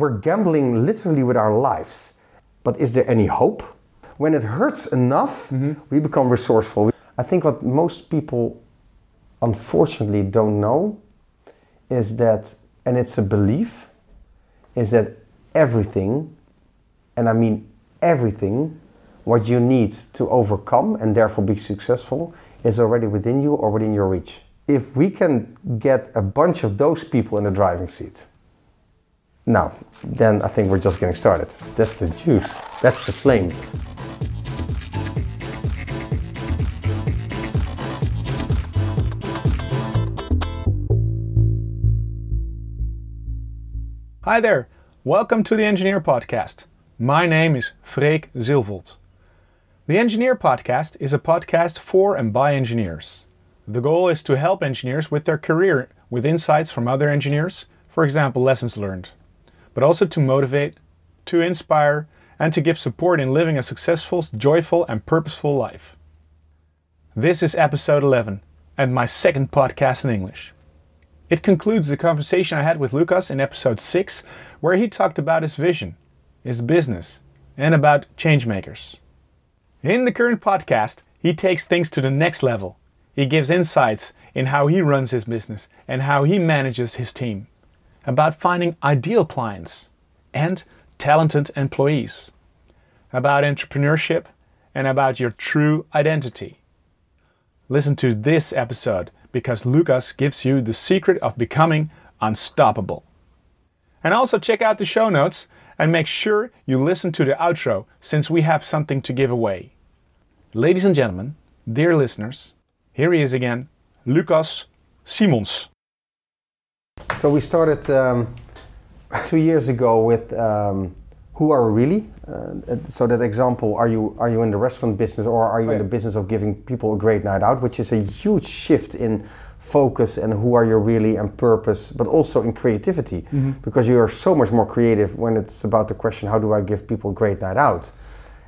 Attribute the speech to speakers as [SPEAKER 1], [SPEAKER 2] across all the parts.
[SPEAKER 1] We're gambling literally with our lives. But is there any hope? When it hurts enough, mm-hmm. we become resourceful. I think what most people unfortunately don't know is that, and it's a belief, is that everything, and I mean everything, what you need to overcome and therefore be successful is already within you or within your reach. If we can get a bunch of those people in the driving seat, now, then I think we're just getting started. That's the juice. That's the flame.
[SPEAKER 2] Hi there, welcome to the Engineer Podcast. My name is Freek Zilvold. The Engineer Podcast is a podcast for and by engineers. The goal is to help engineers with their career with insights from other engineers, for example, lessons learned, but also to motivate, to inspire, and to give support in living a successful, joyful, and purposeful life. This is episode 11 and my second podcast in English. It concludes the conversation I had with Lucas in episode 6, where he talked about his vision, his business, and about changemakers. In the current podcast, he takes things to the next level. He gives insights in how he runs his business and how he manages his team, about finding ideal clients and talented employees, about entrepreneurship, and about your true identity. Listen to this episode because Lucas gives you the secret of becoming unstoppable. And also check out the show notes and make sure you listen to the outro since we have something to give away. Ladies and gentlemen, dear listeners, here he is again, Lucas Simons.
[SPEAKER 1] So we started um, two years ago with um, who are we really? Uh, so that example, are you are you in the restaurant business or are you
[SPEAKER 2] Oh,
[SPEAKER 1] in the business of giving people a great night out? Which is a huge shift in focus and who are you really and purpose, but also in creativity, because you are so much more creative when it's about the question, how do I give people a great night out?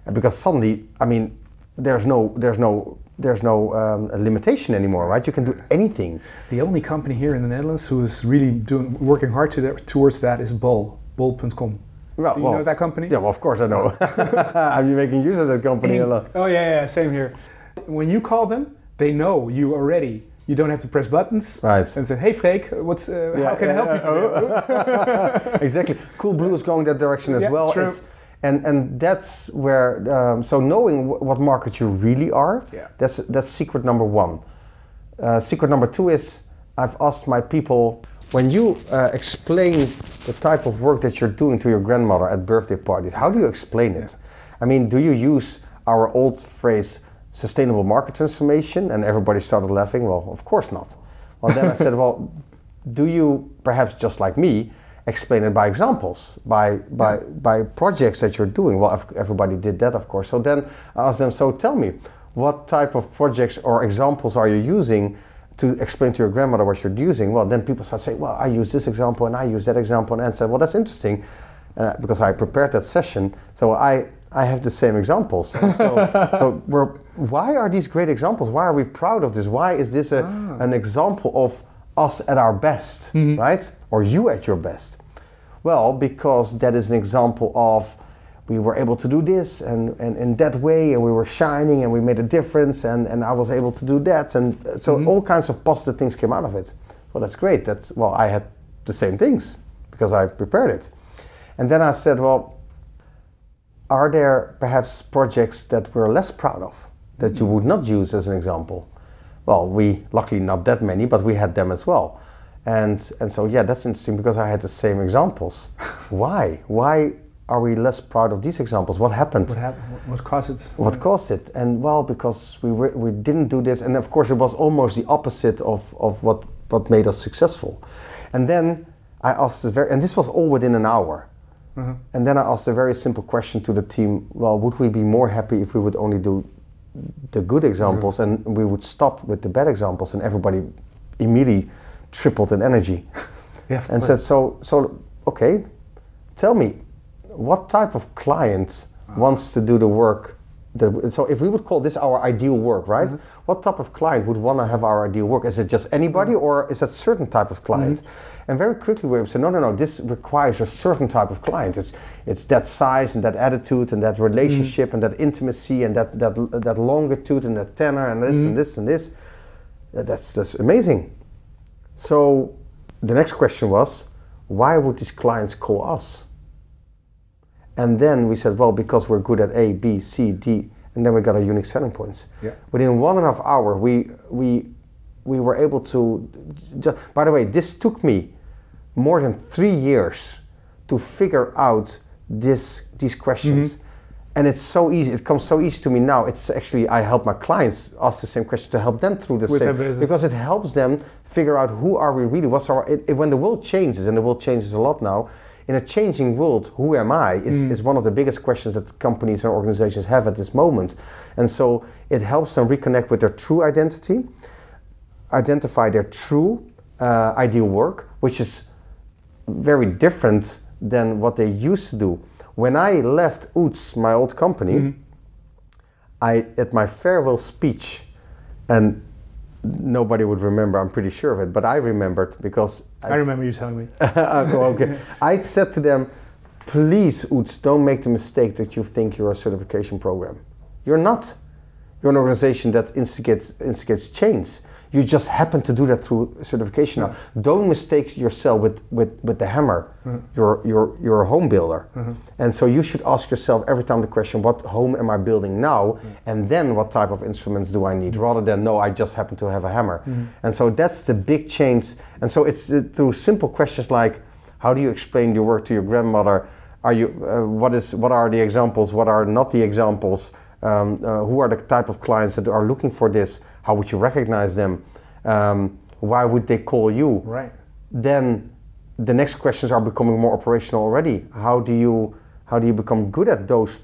[SPEAKER 1] And because suddenly, I mean, there's no there's no there's no um, limitation anymore, right? You can do anything.
[SPEAKER 3] The only company here in the Netherlands who is really doing working hard to that, towards that is Bol, Bol.com.
[SPEAKER 1] Well,
[SPEAKER 3] Do you
[SPEAKER 1] well,
[SPEAKER 3] know that company?
[SPEAKER 1] Yeah, well, of course I know. I'm making use of that company a lot.
[SPEAKER 3] Oh yeah, yeah, same here. When you call them, they know you already. You don't have to press buttons
[SPEAKER 1] Right.
[SPEAKER 3] and say, "Hey, Freek, what's uh,
[SPEAKER 1] Yeah,
[SPEAKER 3] how can I
[SPEAKER 1] yeah,
[SPEAKER 3] help you today?"
[SPEAKER 1] exactly. Coolblue is going that direction as
[SPEAKER 3] Yeah,
[SPEAKER 1] well.
[SPEAKER 3] true.
[SPEAKER 1] It's, and and that's where um, so knowing wh- what market you really are.
[SPEAKER 3] Yeah.
[SPEAKER 1] That's that's secret number one. Uh, secret number two is I've asked my people when you uh, explain the type of work that you're doing to your grandmother at birthday parties. How do you explain it? I mean, do you use our old phrase sustainable market transformation? And everybody started laughing. Well, of course not. Well, then I said, well, do you perhaps just like me explain it by examples by by by projects that you're doing. Well everybody did that of course. So then i asked them so tell me what type of projects or examples are you using to explain to your grandmother what you're using? Well then people start saying well i use this example and i use that example and I said well that's interesting uh, because i prepared that session so i i have the same examples. So, so we're why are these great examples? Why are we proud of this? Why is this a, an example of us at our best, mm-hmm. right? Or you at your best? Well, because that is an example of we were able to do this and, and in that way, and we were shining and we made a difference, and, and I was able to do that. And uh, so mm-hmm. all kinds of positive things came out of it. Well, that's great. That's, well, I had the same things because I prepared it. And then I said, well, are there perhaps projects that we're less proud of that you mm-hmm. would not use as an example? Well, we luckily not that many, but we had them as well. And and so yeah, that's interesting because I had the same examples. Why? Why are we less proud of these examples? What happened?
[SPEAKER 3] what happened? What, caused it?
[SPEAKER 1] What caused it? And well, because we were, we didn't do this, and of course it was almost the opposite of, of what what made us successful. And then I asked this very, and this was all within an hour. Mm-hmm. And then I asked a very simple question to the team. Well, would we be more happy if we would only do the good examples and we would stop with the bad examples? And everybody immediately tripled in energy.
[SPEAKER 3] Yeah,
[SPEAKER 1] and said, "So, so okay, tell me, what type of client ah. wants to do the work the, so if we would call this our ideal work, right? Mm-hmm. What type of client would want to have our ideal work? Is it just anybody, mm-hmm. or is it certain type of client? Mm-hmm. And very quickly we would say, no, no, no. This requires a certain type of client. It's it's that size and that attitude and that relationship and that intimacy and that that that longitude and that tenor and this and this and this. That's that's amazing. So the next question was, why would these clients call us? And then we said, well, because we're good at A, B, C, D, and then we got our unique selling points.
[SPEAKER 2] Yeah.
[SPEAKER 1] Within one and a half hour, we we we were able to. Ju- by the way, this took me more than three years to figure out this these questions. Mm-hmm. And it's so easy. It comes so easy to me now. It's actually I help my clients ask the same question to help them through the
[SPEAKER 2] With
[SPEAKER 1] same because it helps them figure out who are we really. What's our it, it- when the world changes and the world changes a lot now. In a changing world, who am I? Is, is one of the biggest questions that companies and organizations have at this moment, and so it helps them reconnect with their true identity, identify their true uh, ideal work, which is very different than what they used to do. When I left UTZ, my old company, I at my farewell speech, and nobody would remember. I'm pretty sure of it, but I remembered because
[SPEAKER 2] I remember you telling me.
[SPEAKER 1] Oh, okay. I said to them, please, UTZ, don't make the mistake that you think you're a certification program. You're not. You're an organization that instigates, instigates change. You just happen to do that through certification. Now, don't mistake yourself with, with, with the hammer. You're, you're, you're a home builder. And so you should ask yourself every time the question, what home am I building now? And then what type of instruments do I need? Rather than, no, I just happen to have a hammer. And so that's the big change. And so it's uh, through simple questions like, how do you explain your work to your grandmother? Are you, uh, what, is, what are the examples? What are not the examples? Um, uh, who are the type of clients that are looking for this? How would you recognize them? Um, why would they call you?
[SPEAKER 2] Right.
[SPEAKER 1] Then the next questions are becoming more operational already. How do you how do you become good at those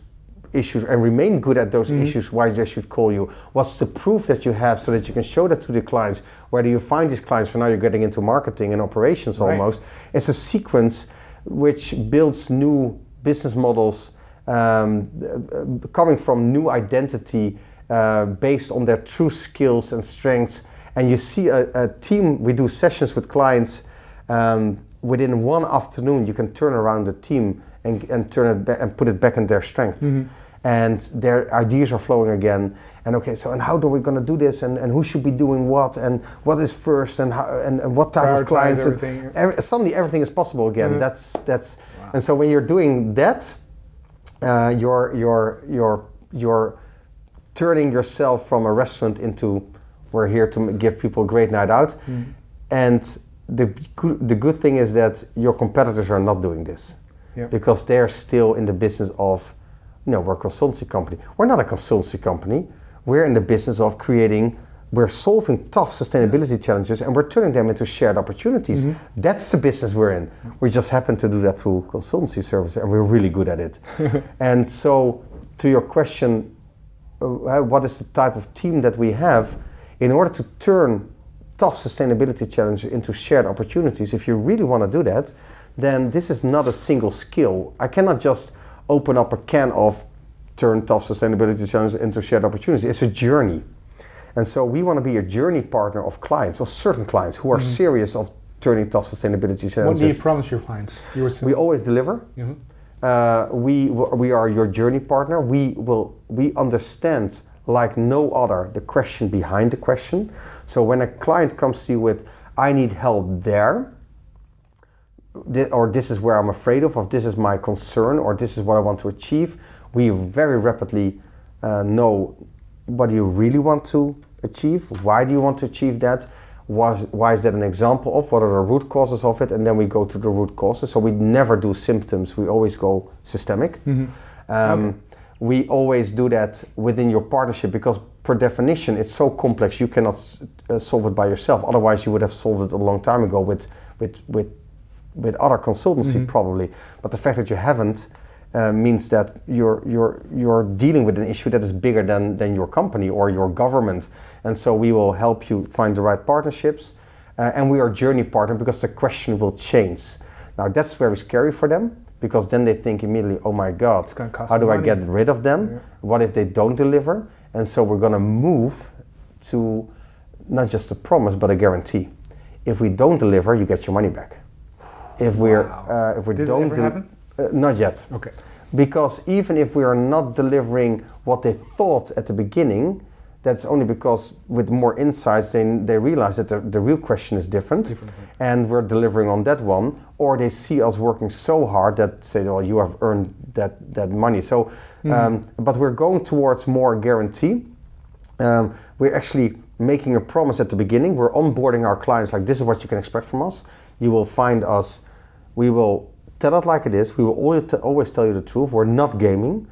[SPEAKER 1] issues and remain good at those issues? Why they should call you? What's the proof that you have so that you can show that to the clients? Where do you find these clients? So now you're getting into marketing and operations
[SPEAKER 2] Right.
[SPEAKER 1] almost. It's a sequence which builds new business models um, coming from new identity uh, based on their true skills and strengths. And you see a, a team, we do sessions with clients. Um, within one afternoon, you can turn around the team and, and turn it back and put it back in their strength. And their ideas are flowing again. And okay, so and how are we going to do this? And, and who should be doing what? And what is first? And how, and, and what type
[SPEAKER 2] Prioritize
[SPEAKER 1] of clients? and
[SPEAKER 2] everything.
[SPEAKER 1] every- suddenly everything is possible again. That's that's. And so when you're doing that, uh, your your you're you're turning yourself from a restaurant into we're here to give people a great night out. Mm-hmm. And the good, the good thing is that your competitors are not doing this because they're still in the business of, you know, we're a consultancy company. We're not a consultancy company. We're in the business of creating. We're solving tough sustainability challenges and we're turning them into shared opportunities. Mm-hmm. That's the business we're in. Mm-hmm. We just happen to do that through consultancy services and we're really good at it. and so, to your question, Uh, uh, what is the type of team that we have in order to turn tough sustainability challenges into shared opportunities if you really want to do that then this is not a single skill i cannot just open up a can of turn tough sustainability challenges into shared opportunities it's a journey and so we want to be a journey partner of clients of certain clients who are mm-hmm. serious of turning tough sustainability challenges.
[SPEAKER 2] What do you promise your clients? You
[SPEAKER 1] we always deliver
[SPEAKER 2] Mhm.
[SPEAKER 1] Uh, we we are your journey partner. We will we understand like no other the question behind the question. So when a client comes to you with I need help there, or this is where I'm afraid of, or this is my concern, or this is what I want to achieve, we very rapidly uh, know what you really want to achieve, why do you want to achieve that, why, why is that an example of, what are the root causes of it, and then we go to the root causes. So we never do symptoms, we always go systemic. Um, We always do that within your partnership because, per definition, it's so complex you cannot uh, solve it by yourself. Otherwise, you would have solved it a long time ago with, with, with with other consultancy probably. But the fact that you haven't uh, means that you're you're you're dealing with an issue that is bigger than than your company or your government. And so we will help you find the right partnerships, uh, and we are journey partner because the question will change. Now that's very scary for them because then they think immediately, oh my God,
[SPEAKER 2] It's gonna cost
[SPEAKER 1] how do I get rid of them?
[SPEAKER 2] Yeah.
[SPEAKER 1] What if they don't deliver? And so we're going to move to not just a promise but a guarantee. If we don't deliver, you get your money back. If we're
[SPEAKER 2] Wow.
[SPEAKER 1] uh, if we
[SPEAKER 2] Did
[SPEAKER 1] don't
[SPEAKER 2] ever
[SPEAKER 1] del-
[SPEAKER 2] happen?
[SPEAKER 1] Uh, not yet
[SPEAKER 2] Okay.
[SPEAKER 1] because even if we are not delivering what they thought at the beginning, that's only because with more insights they, they realize that the, the real question is different,
[SPEAKER 2] Different,
[SPEAKER 1] and we're delivering on that one or they see us working so hard that say well you have earned that, that money so um, but we're going towards more guarantee um, we're actually making a promise at the beginning. We're onboarding our clients like this is what you can expect from us. You will find us. We will tell it like it is. We will always, always tell you the truth. We're not gaming.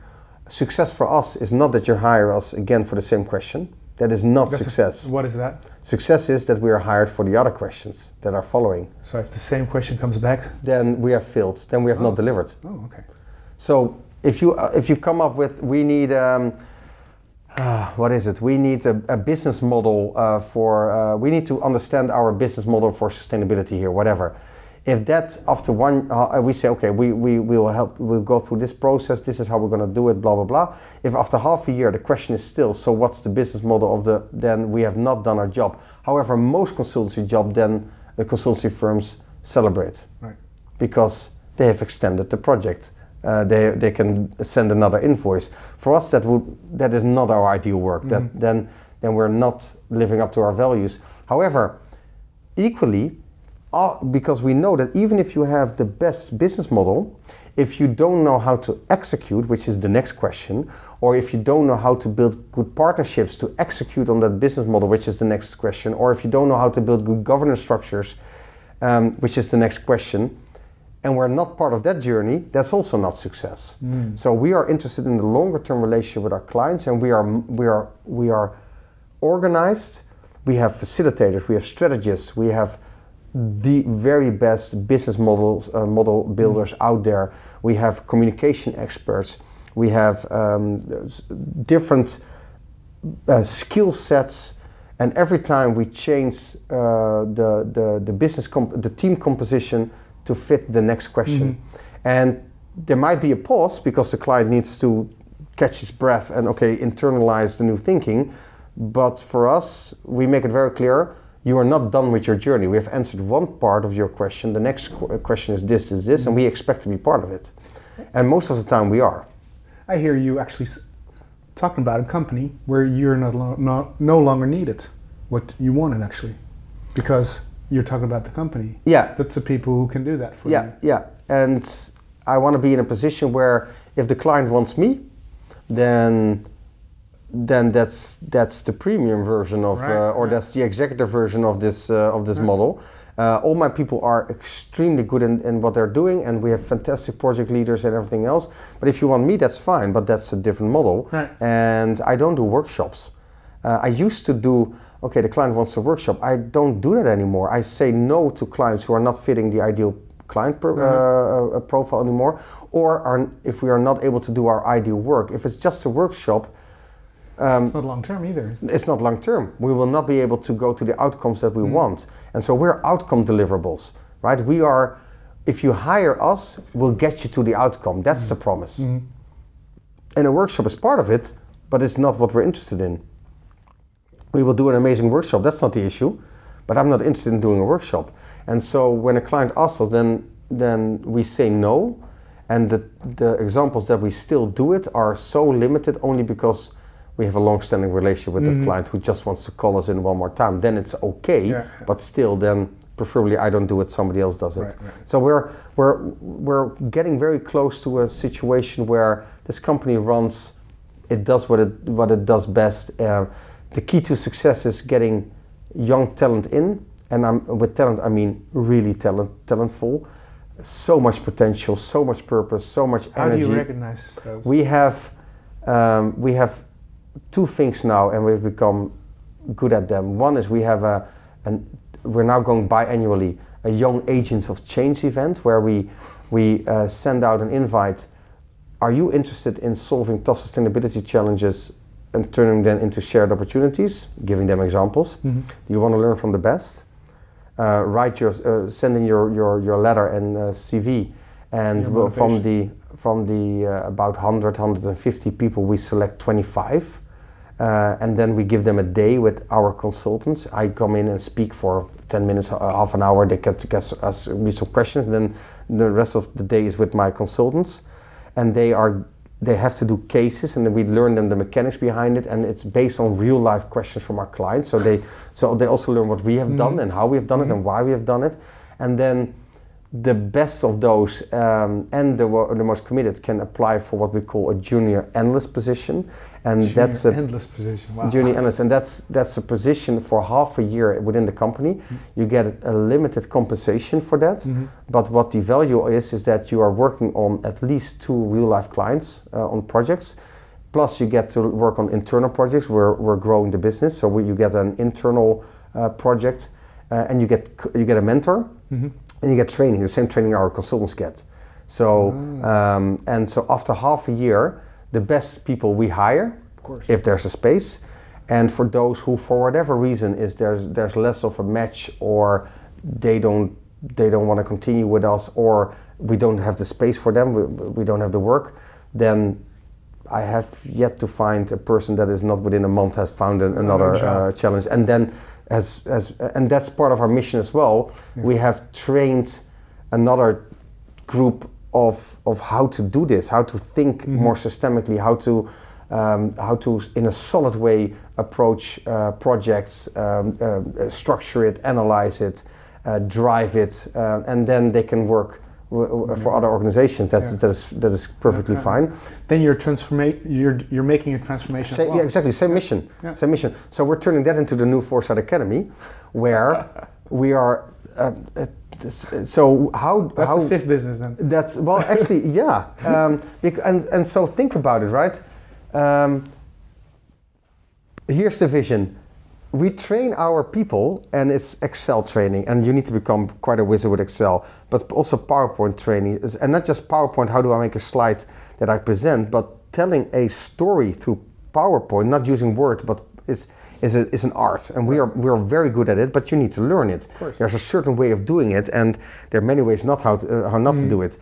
[SPEAKER 1] Success for us is not that you hire us again for the same question. That is not
[SPEAKER 2] That's a-
[SPEAKER 1] success.
[SPEAKER 2] what is that?
[SPEAKER 1] success is that we are hired for the other questions that are following.
[SPEAKER 2] So if the same question comes back,
[SPEAKER 1] Then we have failed. Then we have not delivered.
[SPEAKER 2] oh, okay.
[SPEAKER 1] So if you uh, if you come up with we need um, ah, what is it? We need a, a business model uh, for uh, we need to understand our business model for sustainability here, whatever. If that after one uh, we say okay we, we we will help we'll go through this process this is how we're going to do it blah blah blah. If after half a year the question is still so what's the business model of the then we have not done our job. However, most consultancy job then the consultancy firms celebrate
[SPEAKER 2] Right.
[SPEAKER 1] because they have extended the project. Uh, they, they can send another invoice. For us, that would that is not our ideal work. That then then we're not living up to our values. However, equally, because we know that even if you have the best business model, if you don't know how to execute, which is the next question, or if you don't know how to build good partnerships to execute on that business model, which is the next question, or if you don't know how to build good governance structures, um, which is the next question, and we're not part of that journey, that's also not success. So we are interested in the longer term relationship with our clients, and we are we are we are organized. We have facilitators, we have strategists, we have the very best business models uh, model builders out there. We have communication experts. We have um, different uh, skill sets, and every time we change uh, the, the the business comp- the team composition to fit the next question, and there might be a pause because the client needs to catch his breath and okay internalize the new thinking. But for us, we make it very clear you are not done with your journey. We have answered one part of your question. The next qu- uh, question is this, is this, and we expect to be part of it. And most of the time, we are.
[SPEAKER 2] I hear you actually s- talking about a company where you're not, lo- not no longer needed. What you wanted actually, because you're talking about the company.
[SPEAKER 1] Yeah,
[SPEAKER 2] That's the people who can do that for
[SPEAKER 1] yeah,
[SPEAKER 2] you.
[SPEAKER 1] yeah. And I want to be in a position where if the client wants me, then then that's that's the premium version of,
[SPEAKER 2] Right,
[SPEAKER 1] uh, or
[SPEAKER 2] right.
[SPEAKER 1] that's the executive version of this uh, of this
[SPEAKER 2] Right.
[SPEAKER 1] model. Uh, all my people are extremely good in, in what they're doing, and we have fantastic project leaders and everything else. But if you want me, that's fine. But that's a different model. And I don't do workshops. Uh, I used to do. Okay, the client wants a workshop. I don't do that anymore. I say no to clients who are not fitting the ideal client uh, uh, profile anymore, or are if we are not able to do our ideal work. If it's just a workshop, Um,
[SPEAKER 2] it's not long term either.
[SPEAKER 1] it's not long term. We will not be able to go to the outcomes that we mm. want. And so we're outcome deliverables, right? We are, if you hire us, we'll get you to the outcome. That's mm. the promise. Mm. And a workshop is part of it, but it's not what we're interested in. We will do an amazing workshop, that's not the issue, but I'm not interested in doing a workshop. And so when a client asks us, then, then we say no. And the, the examples that we still do it are so limited only because we have a long-standing relationship with that client who just wants to call us in one more time. Then it's okay,
[SPEAKER 2] Yeah.
[SPEAKER 1] but still, then preferably I don't do it, somebody else does it.
[SPEAKER 2] Right, right.
[SPEAKER 1] So we're we're we're getting very close to a situation where this company runs, it does what it what it does best. Uh, the key to success is getting young talent in, and I'm with talent I mean really talent talentful, so much potential, so much purpose, so much energy.
[SPEAKER 2] How do you recognize those?
[SPEAKER 1] We have um, we have two things now, and we've become good at them. One is we have a, and we're now going biannually a Young Agents of Change event where we we uh, send out an invite. Are you interested in solving tough sustainability challenges and turning them into shared opportunities? Giving them examples.
[SPEAKER 2] Mhm.
[SPEAKER 1] Do you want to learn from the best? Uh, write your, uh, send in your, your, your letter and uh, CV, and we'll- from the from the uh, about 100 150 people we select 25 uh, and then we give them a day with our consultants. I come in and speak for 10 minutes uh, half an hour. They get to ask me some questions. And then the rest of the day is with my consultants. And they are they have to do cases and then we learn them the mechanics behind it. And it's based on real life questions from our clients. So they so they also learn what we have done and how we have done it and why we have done it. And then the best of those um, and the, the most committed can apply for what we call a junior analyst position and that's a
[SPEAKER 2] Junior endless position. Wow.
[SPEAKER 1] junior analyst, and that's that's a position for half a year within the company. You get a limited compensation for that,
[SPEAKER 2] Mhm.
[SPEAKER 1] but what the value is is that you are working on at least two real life clients uh, on projects. Plus, you get to work on internal projects. We're we're growing the business, so we, you get an internal uh, project, uh, and you get you get a mentor,
[SPEAKER 2] Mhm.
[SPEAKER 1] And you get training. The same training our consultants get. So um, and so after half a year, the best people we hire
[SPEAKER 2] Of course.
[SPEAKER 1] if there's a space and for those who for whatever reason is there's there's less of a match or they don't they don't want to continue with us or we don't have the space for them we, we don't have the work then I have yet to find a person that is not within a month has found an, another uh, challenge and then as, as and that's part of our mission as well. We have trained another group of, of how to do this, how to think more systemically, how to um, how to in a solid way approach uh, projects, um, uh, structure it, analyze it, uh, drive it, uh, and then they can work for other organizations. That's,
[SPEAKER 2] Yeah.
[SPEAKER 1] that is that is perfectly
[SPEAKER 2] Yeah.
[SPEAKER 1] fine.
[SPEAKER 2] Then you're transformate. You're you're making a transformation. well.
[SPEAKER 1] Yeah, exactly. Same mission. Same mission. So we're turning that into the new Foresight Academy, where we are. Uh, uh, so how
[SPEAKER 2] That's
[SPEAKER 1] how
[SPEAKER 2] the fifth business then.
[SPEAKER 1] That's well, actually, yeah. Um, and and so think about it, right? Um, here's the vision. We train our people, and it's Excel training, and you need to become quite a wizard with Excel, but also PowerPoint training, and not just PowerPoint. How do I make a slide that I present, but telling a story through PowerPoint, not using Word, but is is, a, is an art, and we are we are very good at it. But you need to learn it. There's a certain way of doing it, and there are many ways not how to, uh, how not to do it,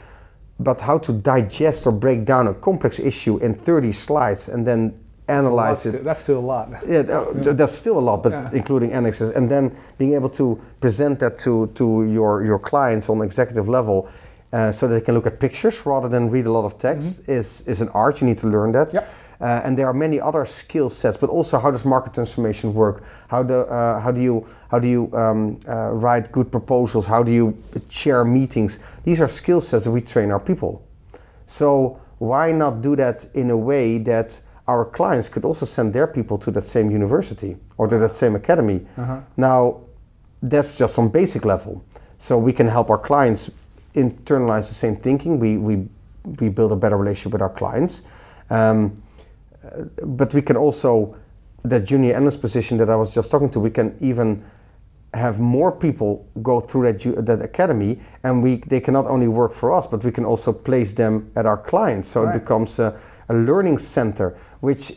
[SPEAKER 1] but how to digest or break down a complex issue in 30 slides and then analyze
[SPEAKER 2] That's
[SPEAKER 1] it.
[SPEAKER 2] still- That's still a lot.
[SPEAKER 1] Yeah, uh, th- that's still a lot, but
[SPEAKER 2] Yeah.
[SPEAKER 1] including annexes, and then being able to present that to to your your clients on executive level, uh, so that they can look at pictures rather than read a lot of text is is an art. You need to learn that.
[SPEAKER 2] Yep.
[SPEAKER 1] Uh, and there are many other skill sets, but also how does market transformation work? How do uh, how do you how do you um, uh, write good proposals? How do you chair meetings? These are skill sets that we train our people. So why not do that in a way that our clients could also send their people to that same university or to that same academy?
[SPEAKER 2] Uh-huh.
[SPEAKER 1] Now, that's just on basic level. So we can help our clients internalize the same thinking. We we we build a better relationship with our clients. Um, uh, but we can also that junior analyst position that I was just talking to. We can even have more people go through that that academy, and we they can not only work for us, but we can also place them at our clients. So
[SPEAKER 2] Right.
[SPEAKER 1] it becomes a, a learning center, which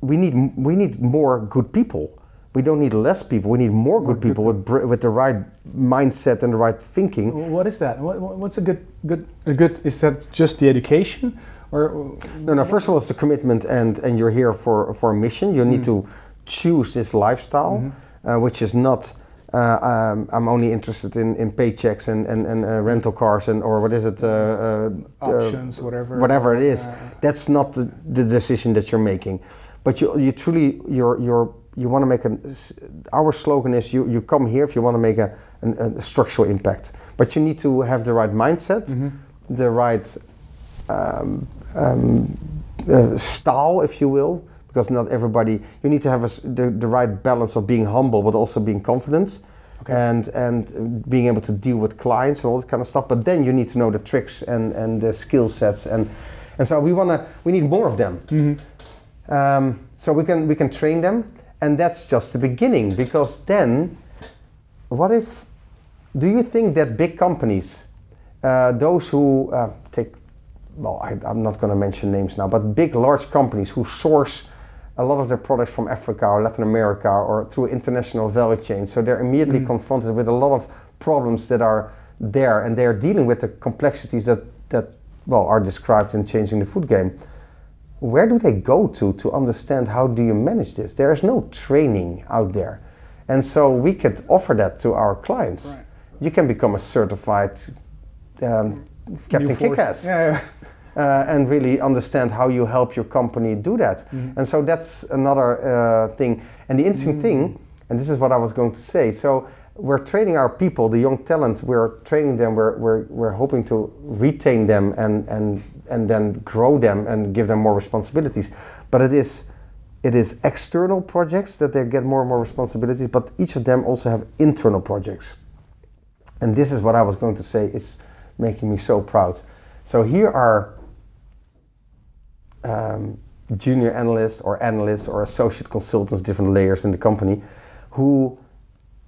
[SPEAKER 1] we need. We need more good people. We don't need less people. We need more good people with with the right mindset and the right thinking.
[SPEAKER 2] What is that? What, what- what's a good good a good? Is that just the education, or
[SPEAKER 1] No, no. First of all, it's the commitment, and and you're here for for a mission. You need to choose this lifestyle, uh, which is not. Uh, um, I'm only interested in, in paychecks and and, and uh, rental cars and or what is it? Uh, uh, uh,
[SPEAKER 2] options, whatever?
[SPEAKER 1] whatever it is. That's not the, the decision that you're making, but you you truly you're you're you want to make an. Our slogan is you you come here if you want to make a, an, a structural impact, but you need to have the right mindset, the right um, um, uh, style, if you will, because not everybody. You need to have a the, the right balance of being humble, but also being confident,
[SPEAKER 2] Okay.
[SPEAKER 1] and and being able to deal with clients and all that kind of stuff. But then you need to know the tricks and and the skill sets, and and so we wanna we need more of them. Um, so we can we can train them, and that's just the beginning. Because then, what if? Do you think that big companies, uh, those who uh, take, well, I, I'm not going to mention names now, but big large companies who source a lot of their products from Africa or Latin America or through international value chains, so they're immediately confronted with a lot of problems that are there, and they are dealing with the complexities that that well are described in changing the food game. Where do they go to to understand how do you manage this? There is no training out there. And so we could offer that to our clients.
[SPEAKER 2] Right.
[SPEAKER 1] you can become a certified um, captain
[SPEAKER 2] New Yeah, yeah.
[SPEAKER 1] Uh, and really understand how you help your company do that. And so that's another uh, thing. And the interesting thing, and this is what I was going to say. So we're training our people, the young talent. We're training them. We're, we're, we're hoping to retain them and and and then grow them and give them more responsibilities. But it is it is external projects that they get more and more responsibilities. But each of them also have internal projects. And this is what I was going to say is making me so proud. So here are um, junior analysts or analysts or associate consultants, different layers in the company, who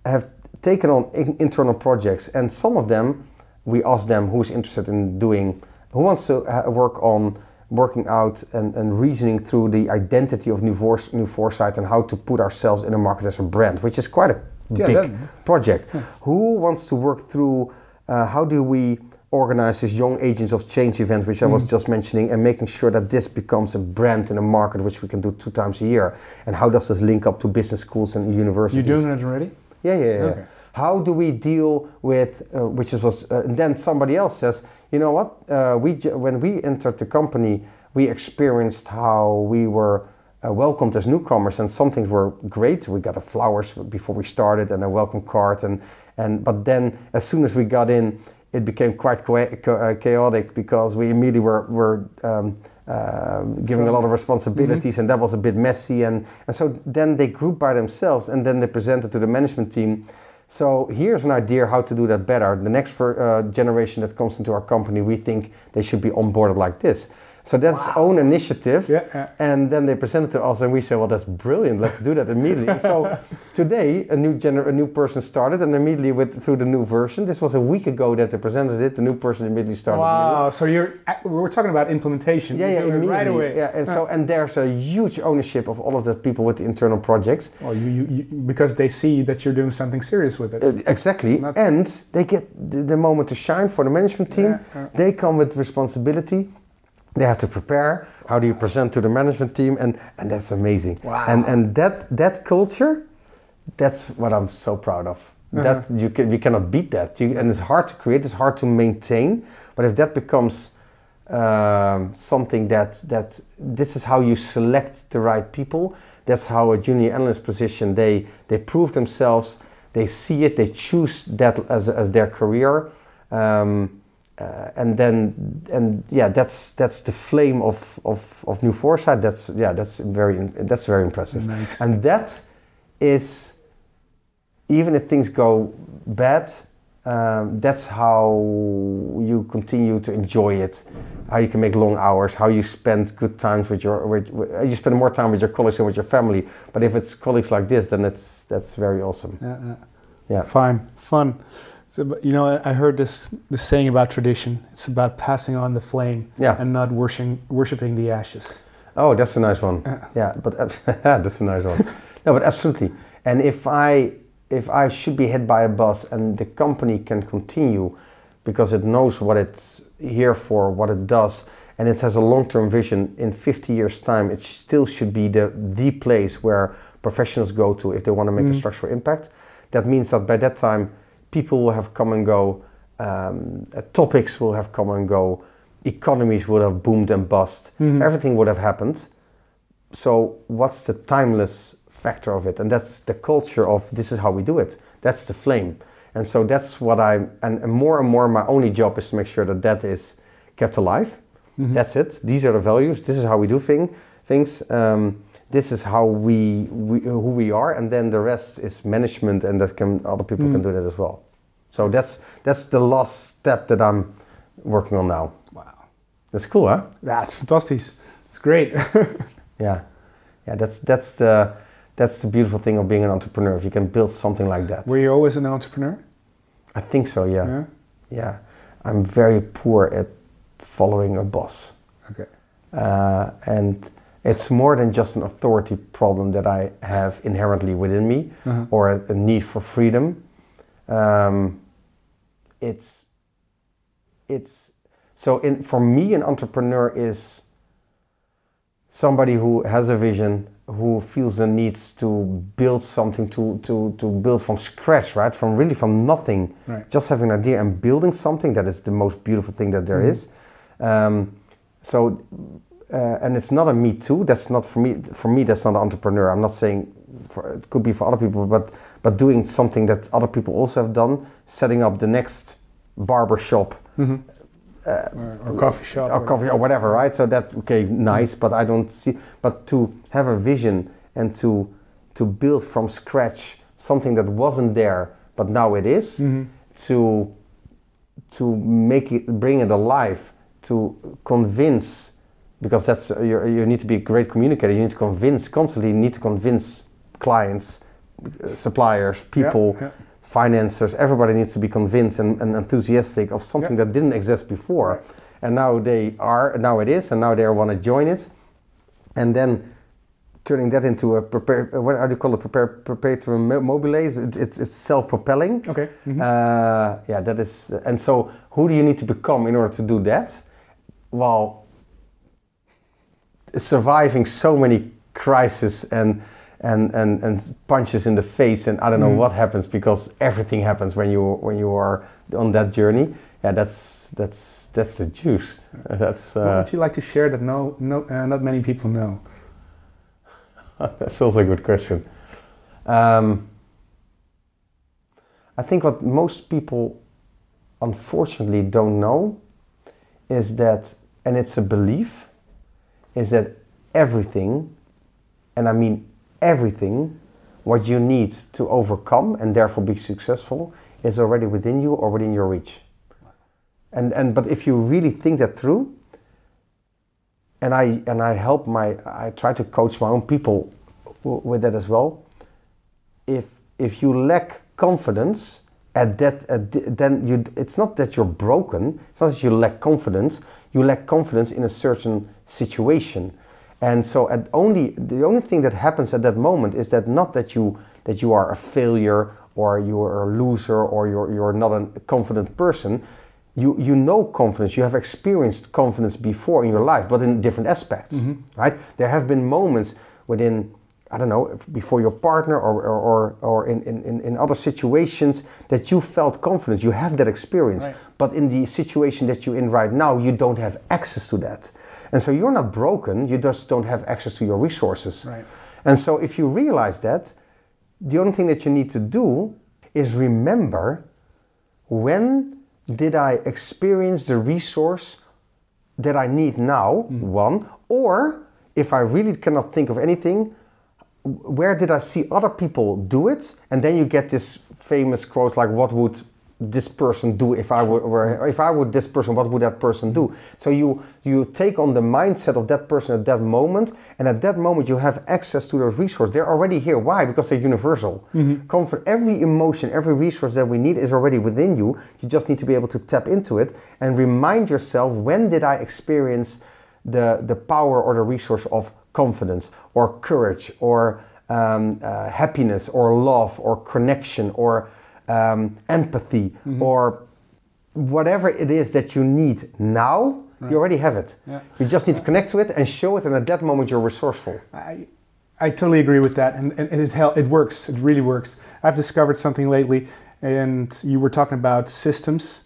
[SPEAKER 1] have taken on in- internal projects, and some of them we ask them who's interested in doing, who wants to uh, work on working out and, and reasoning through the identity of New, Force, New Foresight and how to put ourselves in the market as a brand, which is quite a
[SPEAKER 2] Yeah,
[SPEAKER 1] big
[SPEAKER 2] that-
[SPEAKER 1] project. Who wants to work through uh, how do we organize this young agents of change event, which I was just mentioning, and making sure that this becomes a brand in a market, which we can do two times a year. And how does this link up to business schools and universities?
[SPEAKER 2] You're doing it already?
[SPEAKER 1] Yeah, yeah, yeah.
[SPEAKER 2] Okay.
[SPEAKER 1] How do we deal with, uh, which was, uh, and then somebody else says, you know what, uh, we when we entered the company, we experienced how we were uh, welcomed as newcomers, and some things were great. We got a flowers before we started and a welcome card, and and but then as soon as we got in, it became quite uh, chaotic because we immediately were were. Um, uh, giving a lot of responsibilities, and that was a bit messy. And, and so then they grouped by themselves, and then they presented to the management team. So here's an idea how to do that better. The next for, uh, generation that comes into our company, we think they should be onboarded like this. So that's own initiative,
[SPEAKER 2] Yeah, yeah.
[SPEAKER 1] and then they present it to us, and we say, "Well, that's brilliant. Let's do that immediately." So today, a new gener- a new person started, and immediately with through the new version. This was a week ago that they presented it. The new person immediately started.
[SPEAKER 2] Wow. So you're we're talking about implementation.
[SPEAKER 1] Yeah, yeah,
[SPEAKER 2] it right away.
[SPEAKER 1] Yeah, and so and there's a huge ownership of all of the people with the internal projects.
[SPEAKER 2] Well, you, you, you because they see that you're doing something serious with it.
[SPEAKER 1] Uh, exactly, and they get the, the moment to shine for the management team. They come with responsibility. They have to prepare. How do you present to the management team? And and that's amazing.
[SPEAKER 2] Wow.
[SPEAKER 1] And and that that culture, that's what I'm so proud of.
[SPEAKER 2] Uh-huh.
[SPEAKER 1] That you can you cannot beat that. You, and it's hard to create. It's hard to maintain. But if that becomes um, something that that this is how you select the right people. That's how a junior analyst position they they prove themselves. They see it. They choose that as, as their career, um, uh, and then and yeah, that's that's the flame of, of, of New Foresight. That's yeah, that's very that's very impressive.
[SPEAKER 2] Nice.
[SPEAKER 1] And that is even if things go bad, um, that's how you continue to enjoy it. How you can make long hours, how you spend good times with your, with, with- you spend more time with your colleagues and with your family. But if it's colleagues like this, then it's that's very awesome.
[SPEAKER 2] Yeah, yeah.
[SPEAKER 1] Yeah.
[SPEAKER 2] Fine, fun. So, you know, I, heard this this saying about tradition. It's about passing on the flame
[SPEAKER 1] Yeah.
[SPEAKER 2] and not worshiping worshiping the ashes.
[SPEAKER 1] Oh, that's a nice one. Uh. Yeah, but uh, that's a nice one. No, but absolutely. And if I if I should be hit by a bus and the company can continue because it knows what it's here for, what it does, and it has a long-term vision in 50 years' time, it still should be the the place where professionals go to if they want to make a mm-hmm. structural impact. That means that by that time, people will have come and go, um, uh, topics will have come and go, economies would have boomed and bust, everything would have happened. So what's the timeless factor of it? And that's the culture of this is how we do it. That's the flame. And so that's what I and, and more and more my only job is to make sure that that is kept alive. That's it. These are the values. This is how we do thing, things. Um, this is how we, we who we are, and then the rest is management, and that can other people can do that as well. So that's that's the last step that I'm working on now.
[SPEAKER 2] Wow,
[SPEAKER 1] That's cool, huh?
[SPEAKER 2] that's fantastic. It's great.
[SPEAKER 1] Yeah, yeah. That's that's the that's the beautiful thing of being an entrepreneur. If you can build something like that,
[SPEAKER 2] Were you always an entrepreneur?
[SPEAKER 1] I think so. Yeah,
[SPEAKER 2] Yeah.
[SPEAKER 1] yeah. I'm very poor at following a boss,
[SPEAKER 2] Okay.
[SPEAKER 1] uh, and it's more than just an authority problem that I have inherently within me,
[SPEAKER 2] Uh-huh.
[SPEAKER 1] or a, a need for freedom. Um, it's it's So in, for me, an entrepreneur is somebody who has a vision, who feels the needs to build something, to, to, to build from scratch, right? From really from nothing,
[SPEAKER 2] Right.
[SPEAKER 1] just having an idea and building something that is the most beautiful thing that there is. Um, so, uh, and it's not a me too. That's not for me. For me, that's not an entrepreneur. I'm not saying for, it could be for other people, but but doing something that other people also have done, setting up the next barber shop
[SPEAKER 2] or, or coffee shop.
[SPEAKER 1] or coffee or whatever, right? So that okay, nice, but I don't see. But to have a vision and to to build from scratch something that wasn't there, but now it is, to to make it bring it alive, to convince, because that's uh, you you need to be a great communicator. You need to convince constantly. You need to convince clients, uh, suppliers, people
[SPEAKER 2] yeah.
[SPEAKER 1] financiers, everybody needs to be convinced and, and enthusiastic of something
[SPEAKER 2] Yeah.
[SPEAKER 1] that didn't exist before. And now they are, now it is, and now they want to join it. And then turning that into a prepare, what do you call it? Prepare, perpetuum mobile. It- It's, it's self-propelling.
[SPEAKER 2] Okay. mhm.
[SPEAKER 1] Uh, yeah, that is. And so, who do you need to become in order to do that? Well, surviving so many crises and and, and, and punches in the face, and I don't know
[SPEAKER 2] Mm.
[SPEAKER 1] what happens because everything happens when you when you are on that journey. Yeah, that's that's that's the juice. That's
[SPEAKER 2] what
[SPEAKER 1] uh,
[SPEAKER 2] would you like to share that no, no, uh, not many people know?
[SPEAKER 1] That's also a good question. Um, I think what most people unfortunately don't know is that, and it's a belief, is that everything, and I mean everything, what you need to overcome and therefore be successful is already within you or within your reach. And, and but if you really think that through, and I and I help my I try to coach my own people with that as well. If if you lack confidence at that at the- then you it's not that you're broken. It's not that you lack confidence. You lack confidence in a certain situation, and so at only the only thing that happens at that moment is that not that you that you are a failure or you're a loser or you're you're not a confident person. You you know confidence. You have experienced confidence before in your life but in different aspects mm-hmm. right? There have been moments within i don't know before your partner or or, or, or in, in, in other situations that you felt confidence. You have that experience.
[SPEAKER 2] Right.
[SPEAKER 1] but in the situation that you're in right now you don't have access to that and so you're not broken you just don't have access to your resources
[SPEAKER 2] Right.
[SPEAKER 1] and so if you realize that the only thing that you need to do is remember when did I experience the resource that I need now? Mm. One, or if I really cannot think of anything, where did I see other people do it? And then you get this famous quote like, "What would this person do if I were, if I would this person? What would that person do?" So you you take on the mindset of that person at that moment, and at that moment you have access to those resources. They're already here. Why? Because they're universal. Comfort, every emotion, every resource that we need is already within you. You just need to be able to tap into it and remind yourself: When did I experience the the power or the resource of confidence or courage or um, uh, happiness or love or connection or um, empathy or whatever it is that you need now, you already have it.
[SPEAKER 2] Yeah.
[SPEAKER 1] You just need to connect to it and show it, and at that moment you're resourceful.
[SPEAKER 2] I, I totally agree with that, and, and it hel- it works. It really works. I've discovered something lately, and you were talking about systems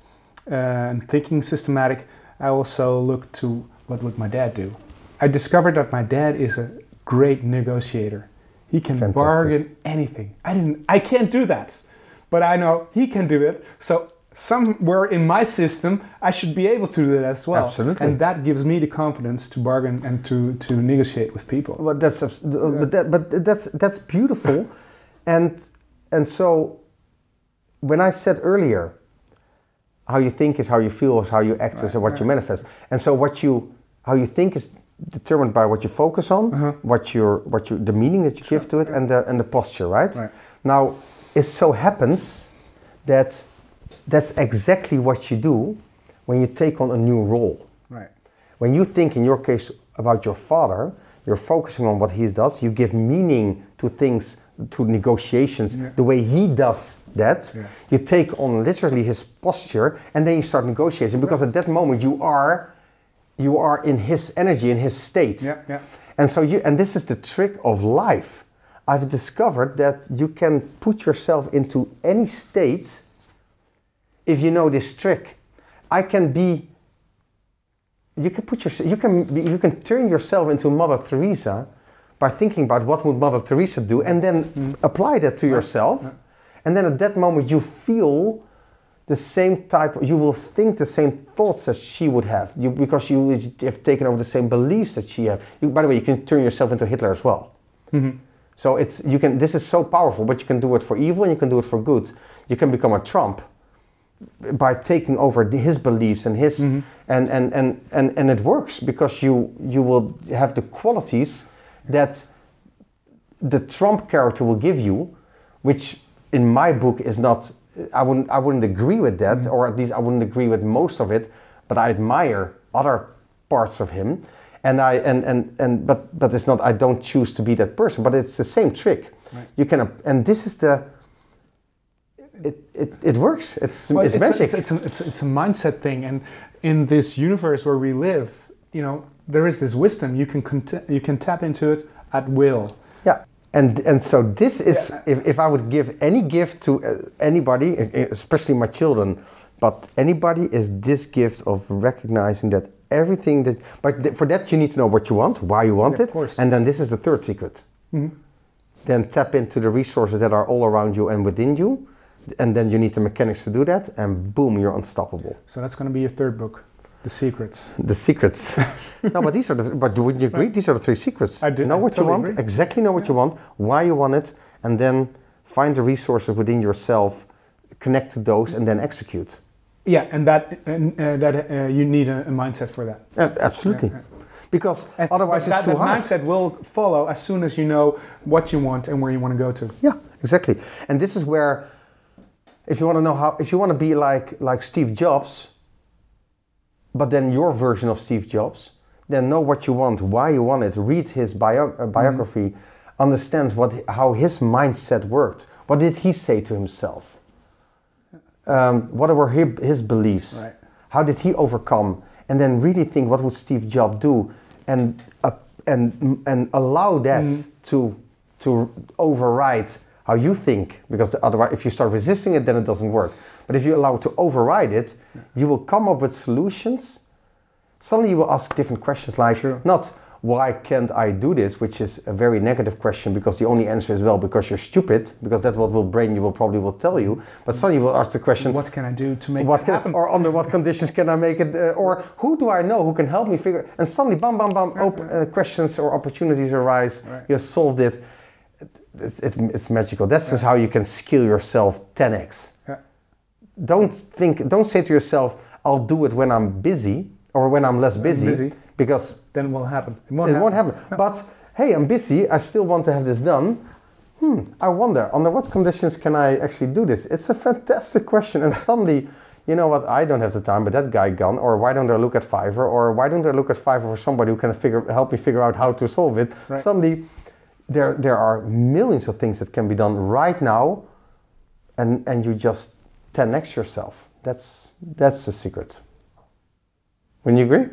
[SPEAKER 2] uh, and thinking systematic. I also look to what would my dad do. I discovered that my dad is a great negotiator. He can
[SPEAKER 1] Fantastic.
[SPEAKER 2] bargain anything. I didn't. I can't do that, but I know he can do it. So somewhere in my system, I should be able to do that as well.
[SPEAKER 1] Absolutely.
[SPEAKER 2] And that gives me the confidence to bargain and to to negotiate with people.
[SPEAKER 1] But that's abs- but that, but that's that's beautiful, and and so when I said earlier, how you think is how you feel is how you act is what you manifest, and so what you how you think is determined by what you focus on,
[SPEAKER 2] Uh-huh.
[SPEAKER 1] what your what you the meaning that you give to it, and the and the posture, right?
[SPEAKER 2] Right.
[SPEAKER 1] Now, it so happens that that's exactly what you do when you take on a new role.
[SPEAKER 2] Right.
[SPEAKER 1] When you think, in your case, about your father, you're focusing on what he does. You give meaning to things, to negotiations,
[SPEAKER 2] Yeah.
[SPEAKER 1] the way he does that,
[SPEAKER 2] Yeah.
[SPEAKER 1] you take on literally his posture, and then you start negotiating because at that moment you are, you are in his energy, in his state.
[SPEAKER 2] Yeah, yeah.
[SPEAKER 1] And so you, and this is the trick of life. I've discovered that you can put yourself into any state if you know this trick. I can be. You can put yourself. You can you can turn yourself into Mother Teresa by thinking about what would Mother Teresa do, and then apply that to yourself. And then at that moment you feel the same type. You will think the same thoughts as she would have, you, because you have taken over the same beliefs that she have. You, by the way, you can turn yourself into Hitler as well. Mm-hmm. So it's you can. This is so powerful, but you can do it for evil and you can do it for good. You can become a Trump by taking over his beliefs and his mm-hmm. and, and, and, and and it works because you you will have the qualities that the Trump character will give you, which in my book is not. I wouldn't I wouldn't agree with that, mm-hmm. or at least I wouldn't agree with most of it. But I admire other parts of him, and I and and and but but it's not. I don't choose to be that person. But it's the same trick. You can and this is the. It, it, it works. It's,
[SPEAKER 2] Well,
[SPEAKER 1] it's,
[SPEAKER 2] a-
[SPEAKER 1] magic.
[SPEAKER 2] It's, it's, a, it's, a, it's a mindset thing, and in this universe where we live, you know, there is this wisdom. You can cont- you can tap into it at will.
[SPEAKER 1] Yeah, and and so this is
[SPEAKER 2] Yeah.
[SPEAKER 1] if, if I would give any gift to uh, anybody, especially my children, but anybody is this gift of recognizing that everything that. But th- for that you need to know what you want, why you want
[SPEAKER 2] Yeah, of
[SPEAKER 1] it,
[SPEAKER 2] course.
[SPEAKER 1] and then this is the third secret. Mm-hmm. Then tap into the resources that are all around you and within you, and then you need the mechanics to do that, and boom, you're unstoppable.
[SPEAKER 2] So that's going to be your third book, The Secrets.
[SPEAKER 1] The secrets. no, but these are the. But wouldn't you agree? These are the three secrets.
[SPEAKER 2] I do-
[SPEAKER 1] Know
[SPEAKER 2] I
[SPEAKER 1] what you want.
[SPEAKER 2] agree.
[SPEAKER 1] Exactly know what you want. Why you want it, and then find the resources within yourself, connect to those, and then execute.
[SPEAKER 2] Yeah, and that and, uh, that uh, you need a, a mindset for that.
[SPEAKER 1] Absolutely.
[SPEAKER 2] Yeah,
[SPEAKER 1] Because
[SPEAKER 2] And-
[SPEAKER 1] otherwise, it's
[SPEAKER 2] that,
[SPEAKER 1] too
[SPEAKER 2] that
[SPEAKER 1] hard.
[SPEAKER 2] mindset will follow as soon as you know what you want and where you want to go to.
[SPEAKER 1] Yeah, exactly. And this is where, if you want to know how, if you want to be like like Steve Jobs, but then your version of Steve Jobs, then know what you want, why you want it. Read his bio, uh, biography, understand what how his mindset worked. What did he say to himself? Um, what were his, his beliefs?
[SPEAKER 2] Right.
[SPEAKER 1] How did he overcome? And then really think, what would Steve Jobs do? And uh, and and allow that to to override how you think, because otherwise, if you start resisting it, then it doesn't work. But if you allow it to override it, you will come up with solutions. Suddenly, you will ask different questions, like
[SPEAKER 2] Sure.
[SPEAKER 1] not why can't I do this, which is a very negative question because the only answer is well because you're stupid, because that's what will brain you will probably will tell you. But suddenly you will ask the question,
[SPEAKER 2] What can I do to make
[SPEAKER 1] what
[SPEAKER 2] happen?
[SPEAKER 1] or under what conditions can I make it, uh, or who do I know who can help me figure? And suddenly, bam, bam, bam, op- uh, questions or opportunities arise.
[SPEAKER 2] Right.
[SPEAKER 1] You solved it. It's, it, it's magical. That's just how you can skill yourself 10x.
[SPEAKER 2] Yeah.
[SPEAKER 1] Don't think. Don't say to yourself, "I'll do it when I'm busy or when I'm less busy,"
[SPEAKER 2] busy.
[SPEAKER 1] Because
[SPEAKER 2] then it will happen. It won't
[SPEAKER 1] it
[SPEAKER 2] happen.
[SPEAKER 1] won't happen. But hey, I'm busy. I still want to have this done. Hmm. I wonder under what conditions can I actually do this? It's a fantastic question. And suddenly, you know what? I don't have the time, but that guy gone. Or why don't I look at Fiverr? Or why don't I look at Fiverr for somebody who can figure help me figure out how to solve it?
[SPEAKER 2] Right.
[SPEAKER 1] Suddenly, there there are millions of things that can be done right now, and and you just 10x yourself. That's that's the secret. Wouldn't you agree?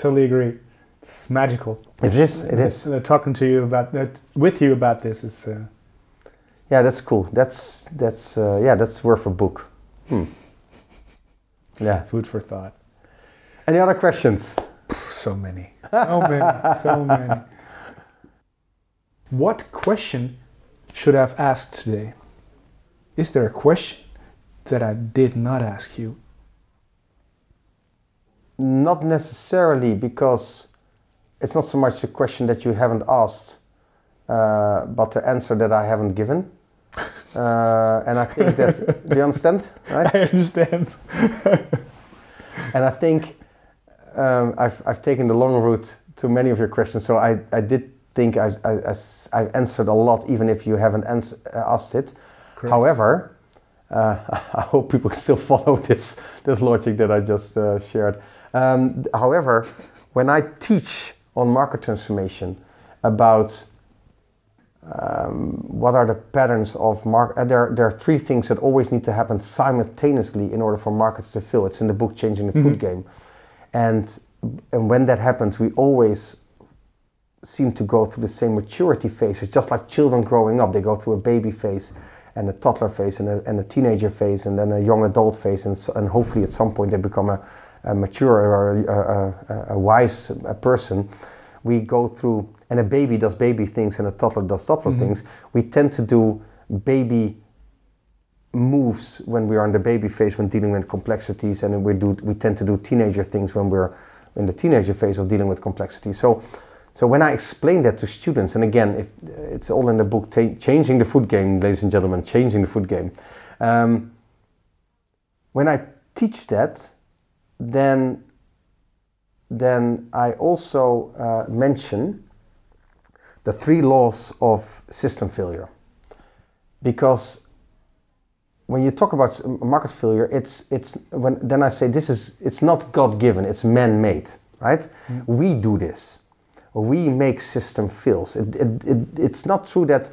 [SPEAKER 2] Totally agree. It's magical.
[SPEAKER 1] It is. It is.
[SPEAKER 2] Uh, talking to you about that, with you about this is. Uh,
[SPEAKER 1] Yeah, that's cool. That's that's uh, yeah, that's worth a book. Hmm. Yeah.
[SPEAKER 2] food for thought.
[SPEAKER 1] Any other questions?
[SPEAKER 2] So many. So many. so many. What question should I have asked today? Is there a question that I did not ask you?
[SPEAKER 1] Not necessarily because it's not so much the question that you haven't asked, uh, but the answer that I haven't given. Uh, and I think that do you understand, right?
[SPEAKER 2] I understand.
[SPEAKER 1] And I think um, I've, I've taken the long route to many of your questions, so I, I did think I I've answered a lot, even if you haven't ans- uh, asked it.
[SPEAKER 2] Correct.
[SPEAKER 1] However, uh, I hope people still follow this, this logic that I just uh, shared. Um, however, when I teach on market transformation about um, what are the patterns of market? Uh, there, there are three things that always need to happen simultaneously in order for markets to fill. It's in the book Changing the Food Game, and and when that happens, we always seem to go through the same maturity phase. It's just like children growing up. They go through a baby phase, and a toddler phase, and a, and a teenager phase, and then a young adult phase, and, so, and hopefully at some point they become a, a mature or a, a, a wise person. We go through and a baby does baby things and a toddler does toddler mm-hmm. things, we tend to do baby moves when we are in the baby phase when dealing with complexities, and we do we tend to do teenager things when we're in the teenager phase of dealing with complexity. So, so when I explain that to students, and again, if it's all in the book, t- changing the food game, ladies and gentlemen, changing the food game. Um, when I teach that, then then I also uh, mention the three laws of system failure. Because when you talk about market failure, it's it's when then I say this is it's not God given, it's man made, right? Mm. We do this. We make system fails. It, it, it, it's not true that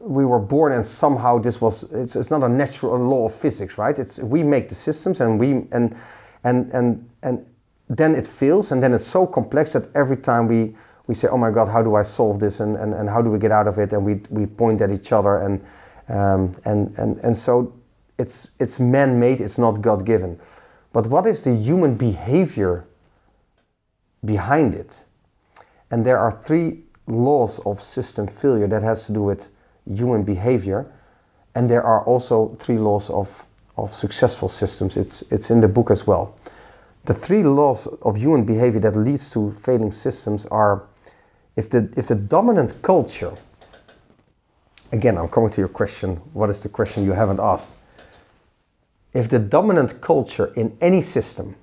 [SPEAKER 1] we were born and somehow this was it's, it's not a natural law of physics, right? It's we make the systems and we and and and and then it fails and then it's so complex that every time we we say, oh my God, how do I solve this and, and, and how do we get out of it? And we, we point at each other. And, um, and, and, and so it's, it's man made, it's not God given. But what is the human behavior behind it? And there are three laws of system failure that has to do with human behavior. And there are also three laws of, of successful systems. It's, it's in the book as well. The three laws of human behavior that leads to failing systems are if the if the dominant culture again i'm coming to your question what is the question you haven't asked if the dominant culture in any system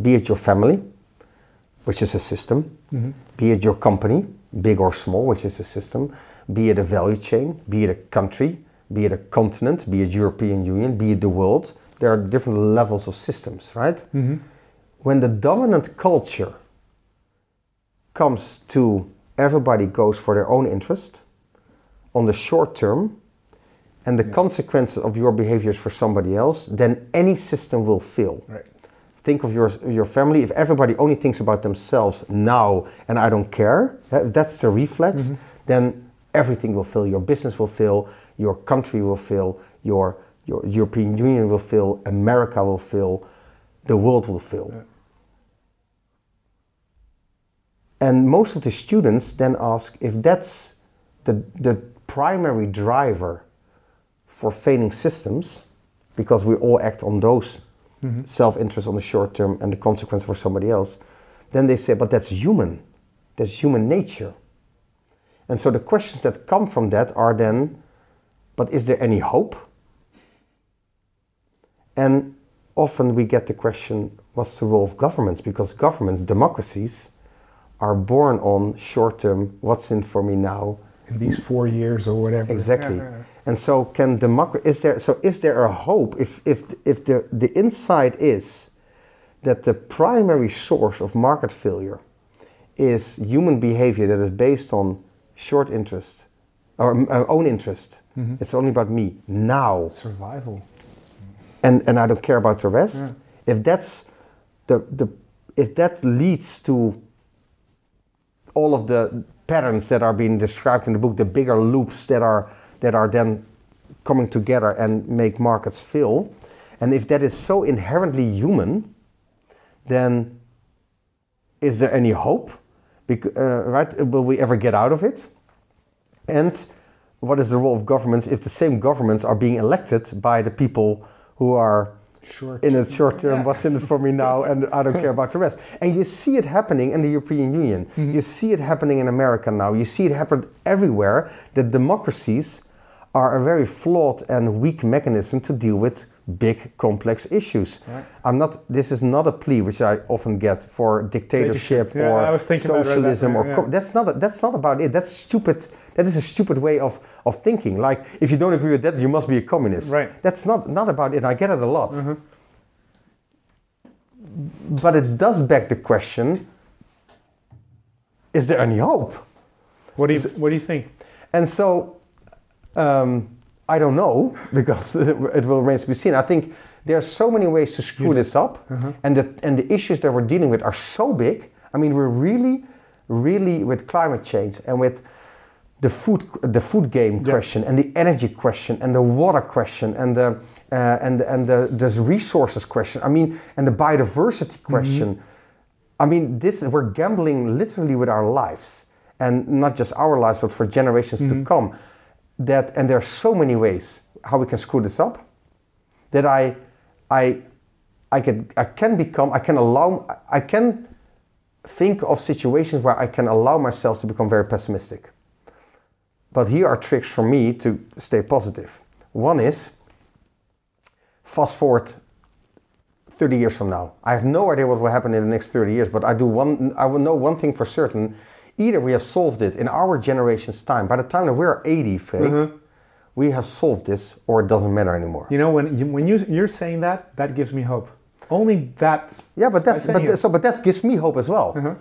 [SPEAKER 1] be it your family which is a system mm-hmm. be it your company big or small which is a system be it a value chain be it a country be it a continent be it european union be it the world there are different levels of systems right mm-hmm. when the dominant culture comes to everybody goes for their own interest on the short term and the yeah. consequences of your behaviors for somebody else, then any system will fail. Right. Think of your, your family. If everybody only thinks about themselves now and I don't care, that's the reflex, mm-hmm. then everything will fail. Your business will fail, your country will fail, your, your European Union will fail, America will fail, the world will fail. Yeah. And most of the students then ask if that's the, the primary driver for failing systems, because we all act on those mm-hmm. self interest on the short term and the consequence for somebody else, then they say, but that's human. That's human nature. And so the questions that come from that are then, but is there any hope? And often we get the question, what's the role of governments? Because governments, democracies, are born on short term what's in for me now
[SPEAKER 2] in these four years or whatever
[SPEAKER 1] exactly and so can democracy is there so is there a hope if if if the the insight is that the primary source of market failure is human behavior that is based on short interest or uh, own interest mm-hmm. it's only about me now
[SPEAKER 2] survival
[SPEAKER 1] and and i don't care about the rest yeah. if that's the the if that leads to all of the patterns that are being described in the book, the bigger loops that are that are then coming together and make markets fail. And if that is so inherently human, then is there any hope? Bec- uh, right? Will we ever get out of it? And what is the role of governments if the same governments are being elected by the people who are short in a short term, yeah. what's in it for me now, and I don't care about the rest. And you see it happening in the European Union. Mm-hmm. You see it happening in America now. You see it happen everywhere that democracies are a very flawed and weak mechanism to deal with big complex issues. Right. I'm not this is not a plea which I often get for dictatorship yeah, or socialism right or yeah. that's not a, that's not about it. That's stupid that is a stupid way of, of thinking. Like if you don't agree with that you must be a communist.
[SPEAKER 2] Right.
[SPEAKER 1] That's not not about it. I get it a lot. Mm-hmm. But it does beg the question is there any hope?
[SPEAKER 2] What do you what do you think?
[SPEAKER 1] and so um, I don't know because it will remain to be seen. I think there are so many ways to screw this up, uh-huh. and the and the issues that we're dealing with are so big. I mean, we're really, really with climate change and with the food the food game
[SPEAKER 2] Yeah.
[SPEAKER 1] question and the energy question and the water question and the uh, and and the, the resources question. I mean, and the biodiversity mm-hmm. question. I mean, this we're gambling literally with our lives, and not just our lives, but for generations to mm-hmm. come. That and there are so many ways how we can screw this up. That I, I, I can I can become I can allow I can think of situations where I can allow myself to become very pessimistic. But here are tricks for me to stay positive. One is fast forward 30 years from now. I have no idea what will happen in the next 30 years, but I do one I will know one thing for certain. Either we have solved it in our generation's time. By the time that we're 80, Freek, we have solved this or it doesn't matter anymore.
[SPEAKER 2] You know, when you, when you you're saying that, that gives me hope. Only that.
[SPEAKER 1] Yeah, but that's but
[SPEAKER 2] it.
[SPEAKER 1] so but that gives me hope as well.
[SPEAKER 2] Uh-huh.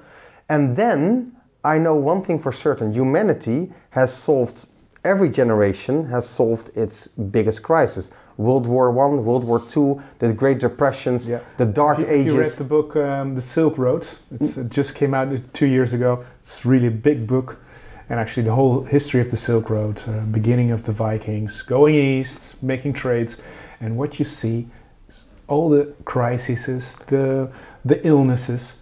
[SPEAKER 1] And then I know one thing for certain: humanity has solved. Every generation has solved its biggest crisis: World War One, World War Two, the Great Depressions,
[SPEAKER 2] Yeah.
[SPEAKER 1] the Dark
[SPEAKER 2] you, if you read
[SPEAKER 1] Ages.
[SPEAKER 2] the book um, The Silk Road, it's, it just came out two years ago. It's really a big book. And actually, the whole history of the Silk Road, uh, beginning of the Vikings, going east, making trades. And what you see is all the crises, the, the illnesses,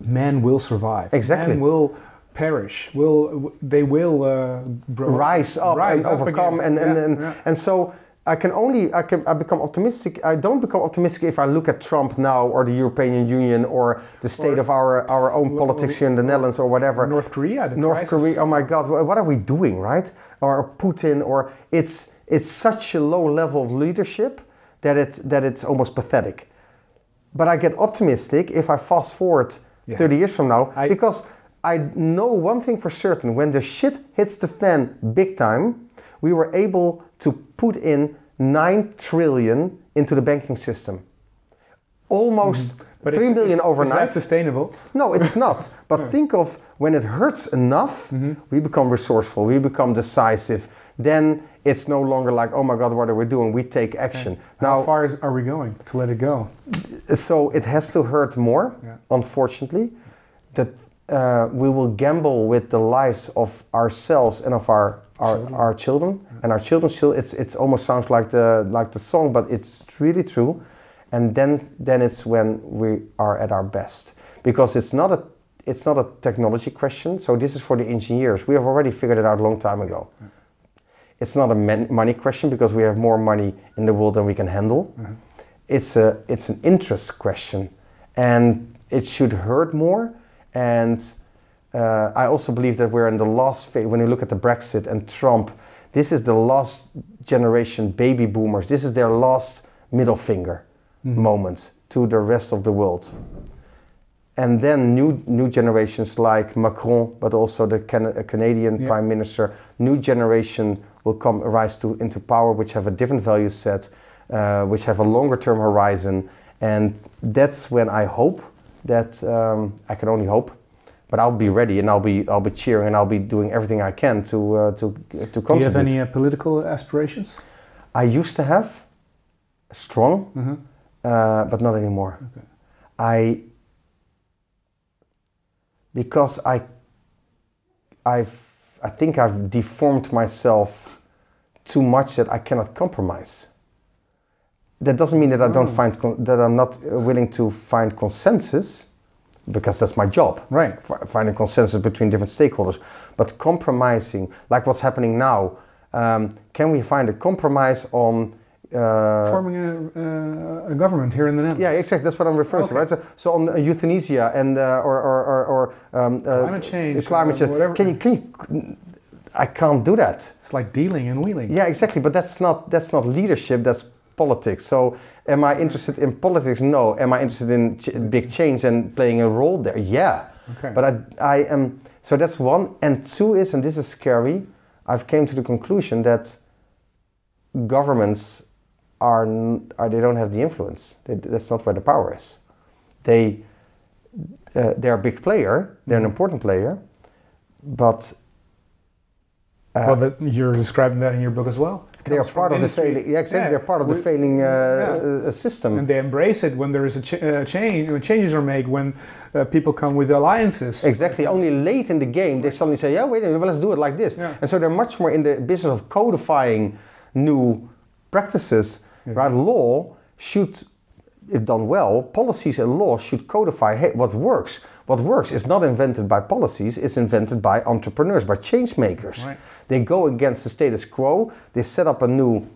[SPEAKER 2] man will survive.
[SPEAKER 1] Exactly.
[SPEAKER 2] Man will perish. Will They will uh,
[SPEAKER 1] rise up
[SPEAKER 2] rise
[SPEAKER 1] and overcome
[SPEAKER 2] again.
[SPEAKER 1] and and,
[SPEAKER 2] Yeah,
[SPEAKER 1] and,
[SPEAKER 2] yeah.
[SPEAKER 1] and so I can only I can I become optimistic. I don't become optimistic if I look at Trump now or the European Union or the state
[SPEAKER 2] Or-
[SPEAKER 1] of our our own politics here in the Netherlands or whatever.
[SPEAKER 2] North Korea, the
[SPEAKER 1] North
[SPEAKER 2] crisis.
[SPEAKER 1] Korea oh my god what are we doing right? Or Putin or it's it's such a low level of leadership that it that it's almost pathetic. But I get optimistic if I fast forward
[SPEAKER 2] Yeah.
[SPEAKER 1] 30 years from now
[SPEAKER 2] I-
[SPEAKER 1] because I know one thing for certain. When the shit hits the fan big time, we were able put in 9 trillion into the banking system. Almost
[SPEAKER 2] But
[SPEAKER 1] three
[SPEAKER 2] is-
[SPEAKER 1] million
[SPEAKER 2] is,
[SPEAKER 1] overnight.
[SPEAKER 2] Is that sustainable?
[SPEAKER 1] No, it's not. But think of when it hurts enough, we become resourceful, we become decisive. Then it's no longer like, oh my God, what are we doing? We take action.
[SPEAKER 2] How
[SPEAKER 1] Now,
[SPEAKER 2] far is, are we going to let it go?
[SPEAKER 1] so it has to hurt more,
[SPEAKER 2] Yeah.
[SPEAKER 1] unfortunately, that uh, we will gamble with the lives of ourselves and of our our
[SPEAKER 2] Children.
[SPEAKER 1] our children and our children's children. It's it's almost sounds like the like the song, but it's really true. And then then it's when we are at our best because it's not a it's not a technology question. So this is for the engineers. We have already figured it out a long time ago. Mm-hmm. It's not a man- money question because we have more money in the world than we can handle. Mm-hmm. It's a it's an interest question, and it should hurt more. And uh, I also believe that we're in the last phase. When you look at the Brexit and Trump, this is the last generation baby boomers. This is their last middle finger moment to the rest of the world and then new new generations like Macron, but also the Can- uh, Canadian
[SPEAKER 2] Yeah.
[SPEAKER 1] Prime Minister, new generation will come rise to into power, which have a different value set, uh, which have a longer term horizon, and that's when I hope that um, I can only hope, but I'll be ready and I'll be I'll be cheering and I'll be doing everything I can to uh, to to contribute.
[SPEAKER 2] Do you have any uh, political aspirations?
[SPEAKER 1] I used to have strong,
[SPEAKER 2] Mhm.
[SPEAKER 1] uh, but not anymore.
[SPEAKER 2] Okay.
[SPEAKER 1] I because I I've I think I've deformed myself too much that I cannot compromise. That doesn't mean that I don't
[SPEAKER 2] Oh.
[SPEAKER 1] find con- that I'm not uh, willing to find consensus because that's my job
[SPEAKER 2] Right.
[SPEAKER 1] fi- finding consensus between different stakeholders. But compromising, like what's happening now, um, can we find a compromise on? Uh,
[SPEAKER 2] Forming a, uh, a government here in the Netherlands.
[SPEAKER 1] yeah, exactly. That's what I'm referring
[SPEAKER 2] Okay.
[SPEAKER 1] to, right? So, so on uh, euthanasia and uh, or or or, or um, uh,
[SPEAKER 2] Climate change,
[SPEAKER 1] climate
[SPEAKER 2] uh,
[SPEAKER 1] change.
[SPEAKER 2] whatever.
[SPEAKER 1] Can you can you? I can't do that.
[SPEAKER 2] It's like dealing and wheeling.
[SPEAKER 1] Yeah, exactly. But that's not that's not leadership. That's politics. So, am I interested in politics? No. Am I interested in ch- big change and playing a role there? Yeah.
[SPEAKER 2] Okay.
[SPEAKER 1] But I, I am. So that's one. And two is, and this is scary. I've came to the conclusion that governments are, are they don't have the influence. They, that's not where the power is. They uh, they're a big player. They're an important player, but
[SPEAKER 2] well, that, you're describing that in your book as well.
[SPEAKER 1] They are part of the failing. Yeah, exactly.
[SPEAKER 2] Yeah.
[SPEAKER 1] They're part of the
[SPEAKER 2] We-
[SPEAKER 1] failing uh,
[SPEAKER 2] yeah.
[SPEAKER 1] uh, system.
[SPEAKER 2] and they embrace it when there is a ch- uh, change, when changes are made, when uh, people come with alliances.
[SPEAKER 1] Exactly. Only late in the game they suddenly say, "Yeah, wait a minute, well, let's do it like this." And so they're much more in the business of codifying new practices. Right? Law should, if done well, policies and laws should codify. Hey, what works? What works is not invented by policies; it's invented by entrepreneurs, by change makers.
[SPEAKER 2] Right.
[SPEAKER 1] They go against the status quo. They set up a new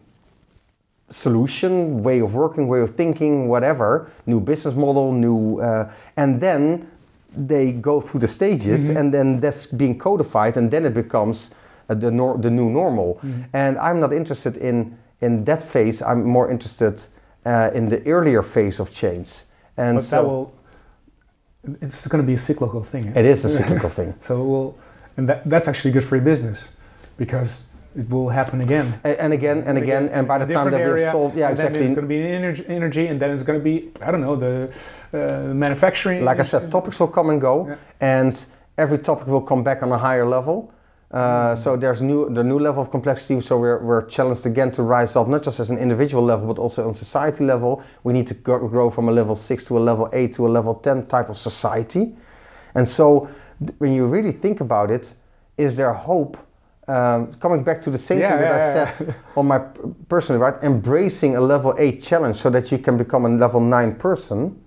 [SPEAKER 1] solution, way of working, way of thinking, whatever, new business model, new, uh, and then they go through the stages, and then that's being codified, and then it becomes uh, the nor- the new normal. And I'm not interested in in that phase. I'm more interested uh, in the earlier phase of change. And
[SPEAKER 2] but
[SPEAKER 1] so
[SPEAKER 2] that will. It's going to be a cyclical thing. eh?
[SPEAKER 1] it is a cyclical thing.
[SPEAKER 2] So it will, and that, that's actually good for your business, because it will happen again.
[SPEAKER 1] A- And again and again, and by the time that we've
[SPEAKER 2] area,
[SPEAKER 1] solved, yeah,
[SPEAKER 2] and
[SPEAKER 1] exactly.
[SPEAKER 2] it's going to be energy, energy, and then it's going to be I don't know the uh, manufacturing.
[SPEAKER 1] like I said, topics will come and go,
[SPEAKER 2] Yeah.
[SPEAKER 1] and every topic will come back on a higher level. Uh, so there's new the new level of complexity. So we're, we're challenged again to rise up, not just as an individual level, but also on society level. We need to grow from a level six to a level eight to a level ten type of society. And so when you really think about it, is there hope? Um, coming back to the same
[SPEAKER 2] Yeah,
[SPEAKER 1] thing that
[SPEAKER 2] yeah,
[SPEAKER 1] I
[SPEAKER 2] yeah.
[SPEAKER 1] said on my p- personally, right? Embracing a level eight challenge so that you can become a level nine person.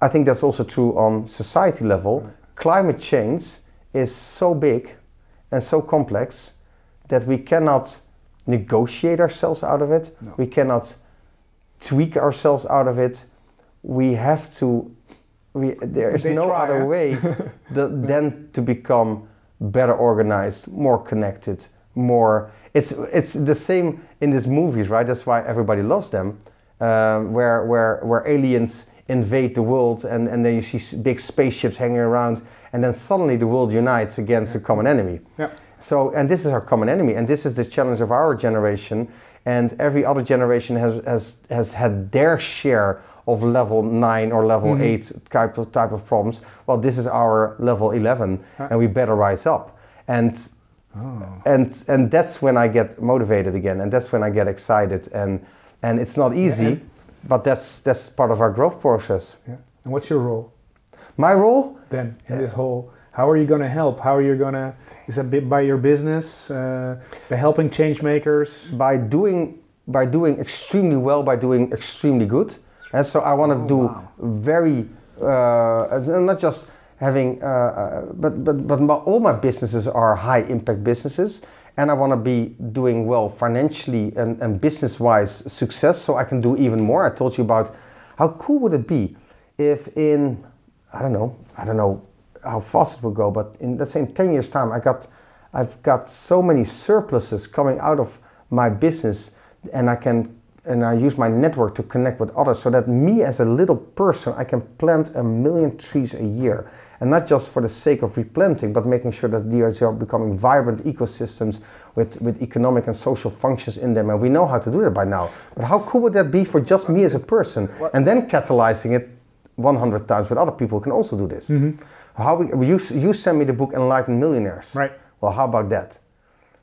[SPEAKER 1] I think that's also true on society level. Climate change is so big and so complex that we cannot negotiate ourselves out of it.
[SPEAKER 2] No.
[SPEAKER 1] We cannot tweak ourselves out of it. We have to. We, there is
[SPEAKER 2] They
[SPEAKER 1] no
[SPEAKER 2] try,
[SPEAKER 1] other way th- than to become better organized, more connected, more. It's it's the same in these movies, right? That's why everybody loves them, um, where where where aliens invade the world and, and then you see big spaceships hanging around and then suddenly the world unites against a common enemy.
[SPEAKER 2] Yeah.
[SPEAKER 1] So, and this is our common enemy, and this is the challenge of our generation. And every other generation has has, has had their share of level nine or level mm-hmm. eight type of type of problems. Well, this is our level eleven, and we better rise up. And oh. and and that's when I get motivated again, and that's when I get excited. And and it's not easy,
[SPEAKER 2] and-
[SPEAKER 1] but that's that's part of our growth process.
[SPEAKER 2] Yeah. And what's your role
[SPEAKER 1] My role,
[SPEAKER 2] then in this whole? How are you going to help? How are you going to? Is that by your business? Uh, by helping change makers?
[SPEAKER 1] by doing by doing extremely well by doing extremely good and so i want to
[SPEAKER 2] Oh,
[SPEAKER 1] do
[SPEAKER 2] wow.
[SPEAKER 1] very uh, not just having uh, uh, but but but my, all my businesses are high impact businesses and i want to be doing well financially and, and business wise success so i can do even more i told you about how cool would it be if in i don't know i don't know how fast it will go but in the same 10 years time i got i've got so many surpluses coming out of my business and I can and I use my network to connect with others so that me as a little person I can plant a million trees a year. And not just for the sake of replanting but making sure that these are becoming vibrant ecosystems with, with economic and social functions in them. And we know how to do that by now. But how cool would that be for just me as a person? And then catalyzing it 100 times with other people can also do this how we, you, you send me the book enlightened millionaires
[SPEAKER 2] Right.
[SPEAKER 1] well how about that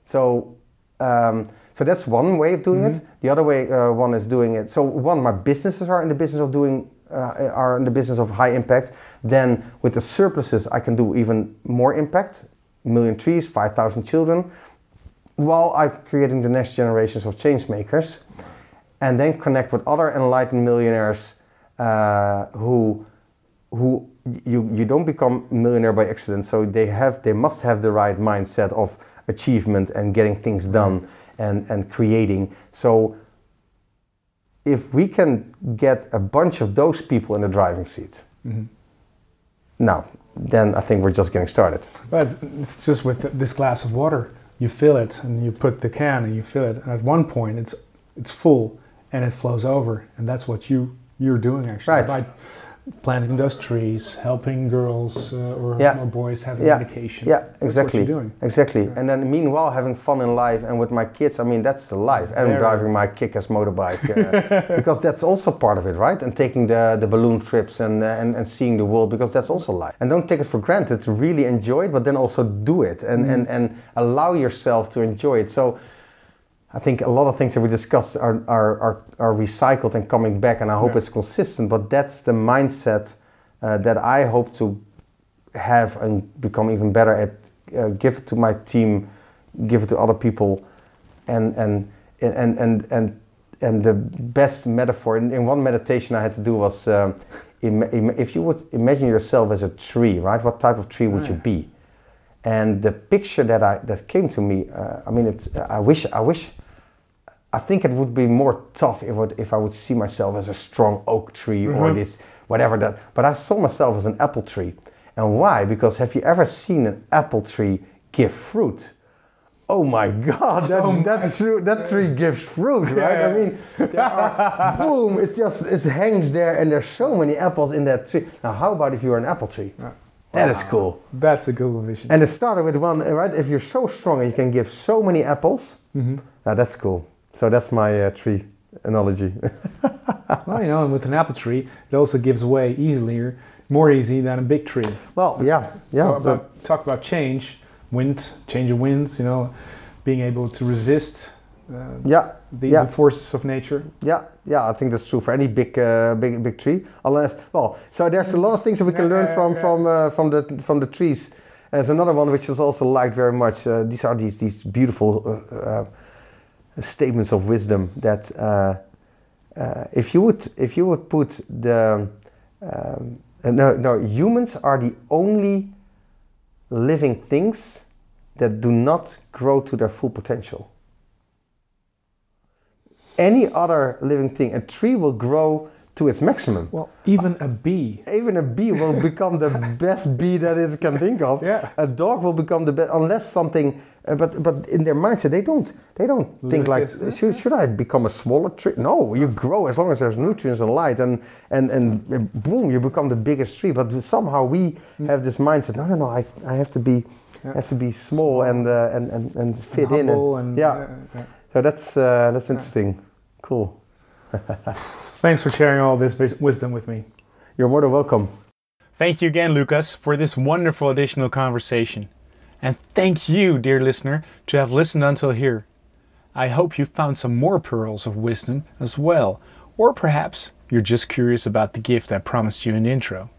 [SPEAKER 1] so, um, so that's one way of doing it. The other way uh, one is doing it. So one, my businesses are in the business of doing uh, are in the business of high impact. Then with the surpluses, I can do even more impact. A million trees, five thousand children, while I'm creating the next generations of change makers, and then connect with other enlightened millionaires uh, who who you you don't become millionaire by accident. So they have they must have the right mindset of achievement and getting things done and and creating. So if we can get a bunch of those people in the driving seat now then i think we're just getting started.
[SPEAKER 2] But it's, it's just with this glass of water. You fill it and you put the can and you fill it. And at one point, it's it's full and it flows over, and that's what you you're doing actually
[SPEAKER 1] Right.
[SPEAKER 2] by
[SPEAKER 4] planting those trees, helping girls uh, or,
[SPEAKER 1] Yeah.
[SPEAKER 4] or boys have
[SPEAKER 1] Yeah.
[SPEAKER 4] education.
[SPEAKER 1] Yeah,
[SPEAKER 4] That's what
[SPEAKER 1] exactly.
[SPEAKER 4] you're doing.
[SPEAKER 1] Exactly. And then meanwhile having fun in life and with my kids, I mean that's the life. And
[SPEAKER 4] Very.
[SPEAKER 1] driving my kick-ass motorbike uh, because that's also part of it, right? And taking the, the balloon trips and, uh, and and seeing the world because that's also life. And don't take it for granted. Really enjoy it, but then also do it and and, and allow yourself to enjoy it. So. I think a lot of things that we discuss are, are, are, are recycled and coming back, and I hope
[SPEAKER 4] Yeah.
[SPEAKER 1] it's consistent. But that's the mindset uh, that I hope to have and become even better at. Uh, give it to my team, give it to other people, and and and and and and the best metaphor in, in one meditation I had to do was um, im- im- if you would imagine yourself as a tree, right? What type of tree would you be? And the picture that I that came to me, uh, I mean, it's I wish I wish I think it would be more tough if, it, if I would see myself as a strong oak tree or
[SPEAKER 4] Mhm.
[SPEAKER 1] this whatever that. But I saw myself as an apple tree, and why? Because have you ever seen an apple tree give fruit? Oh my God!
[SPEAKER 4] So
[SPEAKER 1] that, that, tree, that tree gives fruit, right? I
[SPEAKER 4] Yeah.
[SPEAKER 1] mean, are, boom! It just it hangs there, and there's so many apples in that tree. Now, how about if you were an apple tree?
[SPEAKER 4] Yeah.
[SPEAKER 1] That is cool.
[SPEAKER 4] That's a good vision.
[SPEAKER 1] And it started with one, right? If you're so strong and you can give so many apples,
[SPEAKER 4] Mhm.
[SPEAKER 1] now that's cool. So that's my uh, tree analogy.
[SPEAKER 4] Well, you know, and with an apple tree, it also gives way easier, more easy than a big tree.
[SPEAKER 1] well, yeah, yeah.
[SPEAKER 4] so about, talk about change, wind, change of winds. You know, being able to resist uh,
[SPEAKER 1] yeah,
[SPEAKER 4] the,
[SPEAKER 1] yeah.
[SPEAKER 4] the forces of nature.
[SPEAKER 1] yeah, yeah. I think that's true for any big, uh, big, big tree. Unless, well, so there's a lot of things that we can learn from from uh, from the from the trees. There's another one which is also liked very much. Uh, these are these these beautiful uh, uh, statements of wisdom that uh, uh, if you would if you would put the um, uh, no no humans are the only living things that do not grow to their full potential. Any other living thing, a tree will grow to its maximum.
[SPEAKER 4] Well, even a bee.
[SPEAKER 1] Even a bee will become the best bee that it can think of.
[SPEAKER 4] Yeah.
[SPEAKER 1] A dog will become the best unless something. Uh, but but in their mindset, they don't they don't think like should, should I become a smaller tree? No, you grow as long as there's nutrients and light, and and and boom, you become the biggest tree. But somehow we have this mindset. No, no, no. I, I have to be
[SPEAKER 4] Mm. Yeah.
[SPEAKER 1] have to be small, and, uh, and and and fit in. And,
[SPEAKER 4] and,
[SPEAKER 1] yeah.
[SPEAKER 4] yeah.
[SPEAKER 1] So that's uh, that's interesting. Cool.
[SPEAKER 4] Thanks for sharing all this wisdom with me.
[SPEAKER 1] You're more than welcome.
[SPEAKER 2] Thank you again, Lucas, for this wonderful additional conversation. And thank you, dear listener, to have listened until here. I hope you found some more pearls of wisdom as well, or perhaps you're just curious about the gift I promised you in the intro.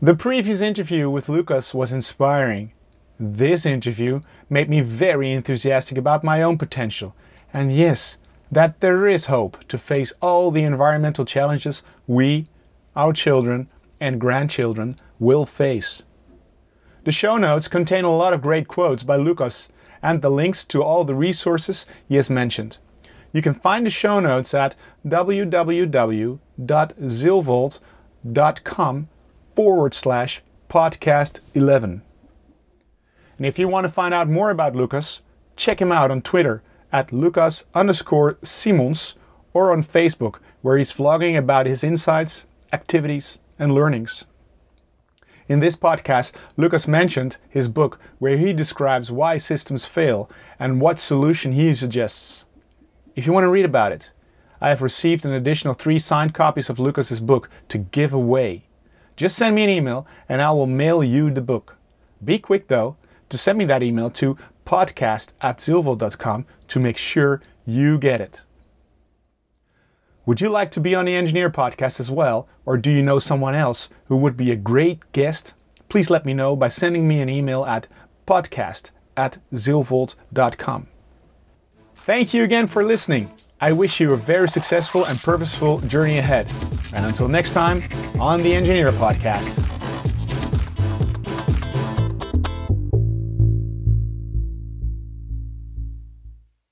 [SPEAKER 2] The previous interview with Lucas was inspiring. This interview made me very enthusiastic about my own potential, and yes, that there is hope to face all the environmental challenges we, our children, and grandchildren will face. The show notes contain a lot of great quotes by Lucas and the links to all the resources he has mentioned. You can find the show notes at www.zilvold.com forward slash podcast 11. And if you want to find out more about Lucas, check him out on Twitter at Lucas underscore Simons or on Facebook where he's vlogging about his insights, activities, and learnings. In this podcast, Lucas mentioned his book where he describes why systems fail and what solution he suggests. If you want to read about it, I have received an additional three signed copies of Lucas's book to give away. Just send me an email and I will mail you the book. Be quick though to send me that email to podcast at zilvold.com to make sure you get it. Would you like to be on the Engineer podcast as well, or do you know someone else who would be a great guest? Please let me know by sending me an email at podcast at zilvold.com. Thank you again for listening. I wish you a very successful and purposeful journey ahead. And until next time, on the Engineer Podcast.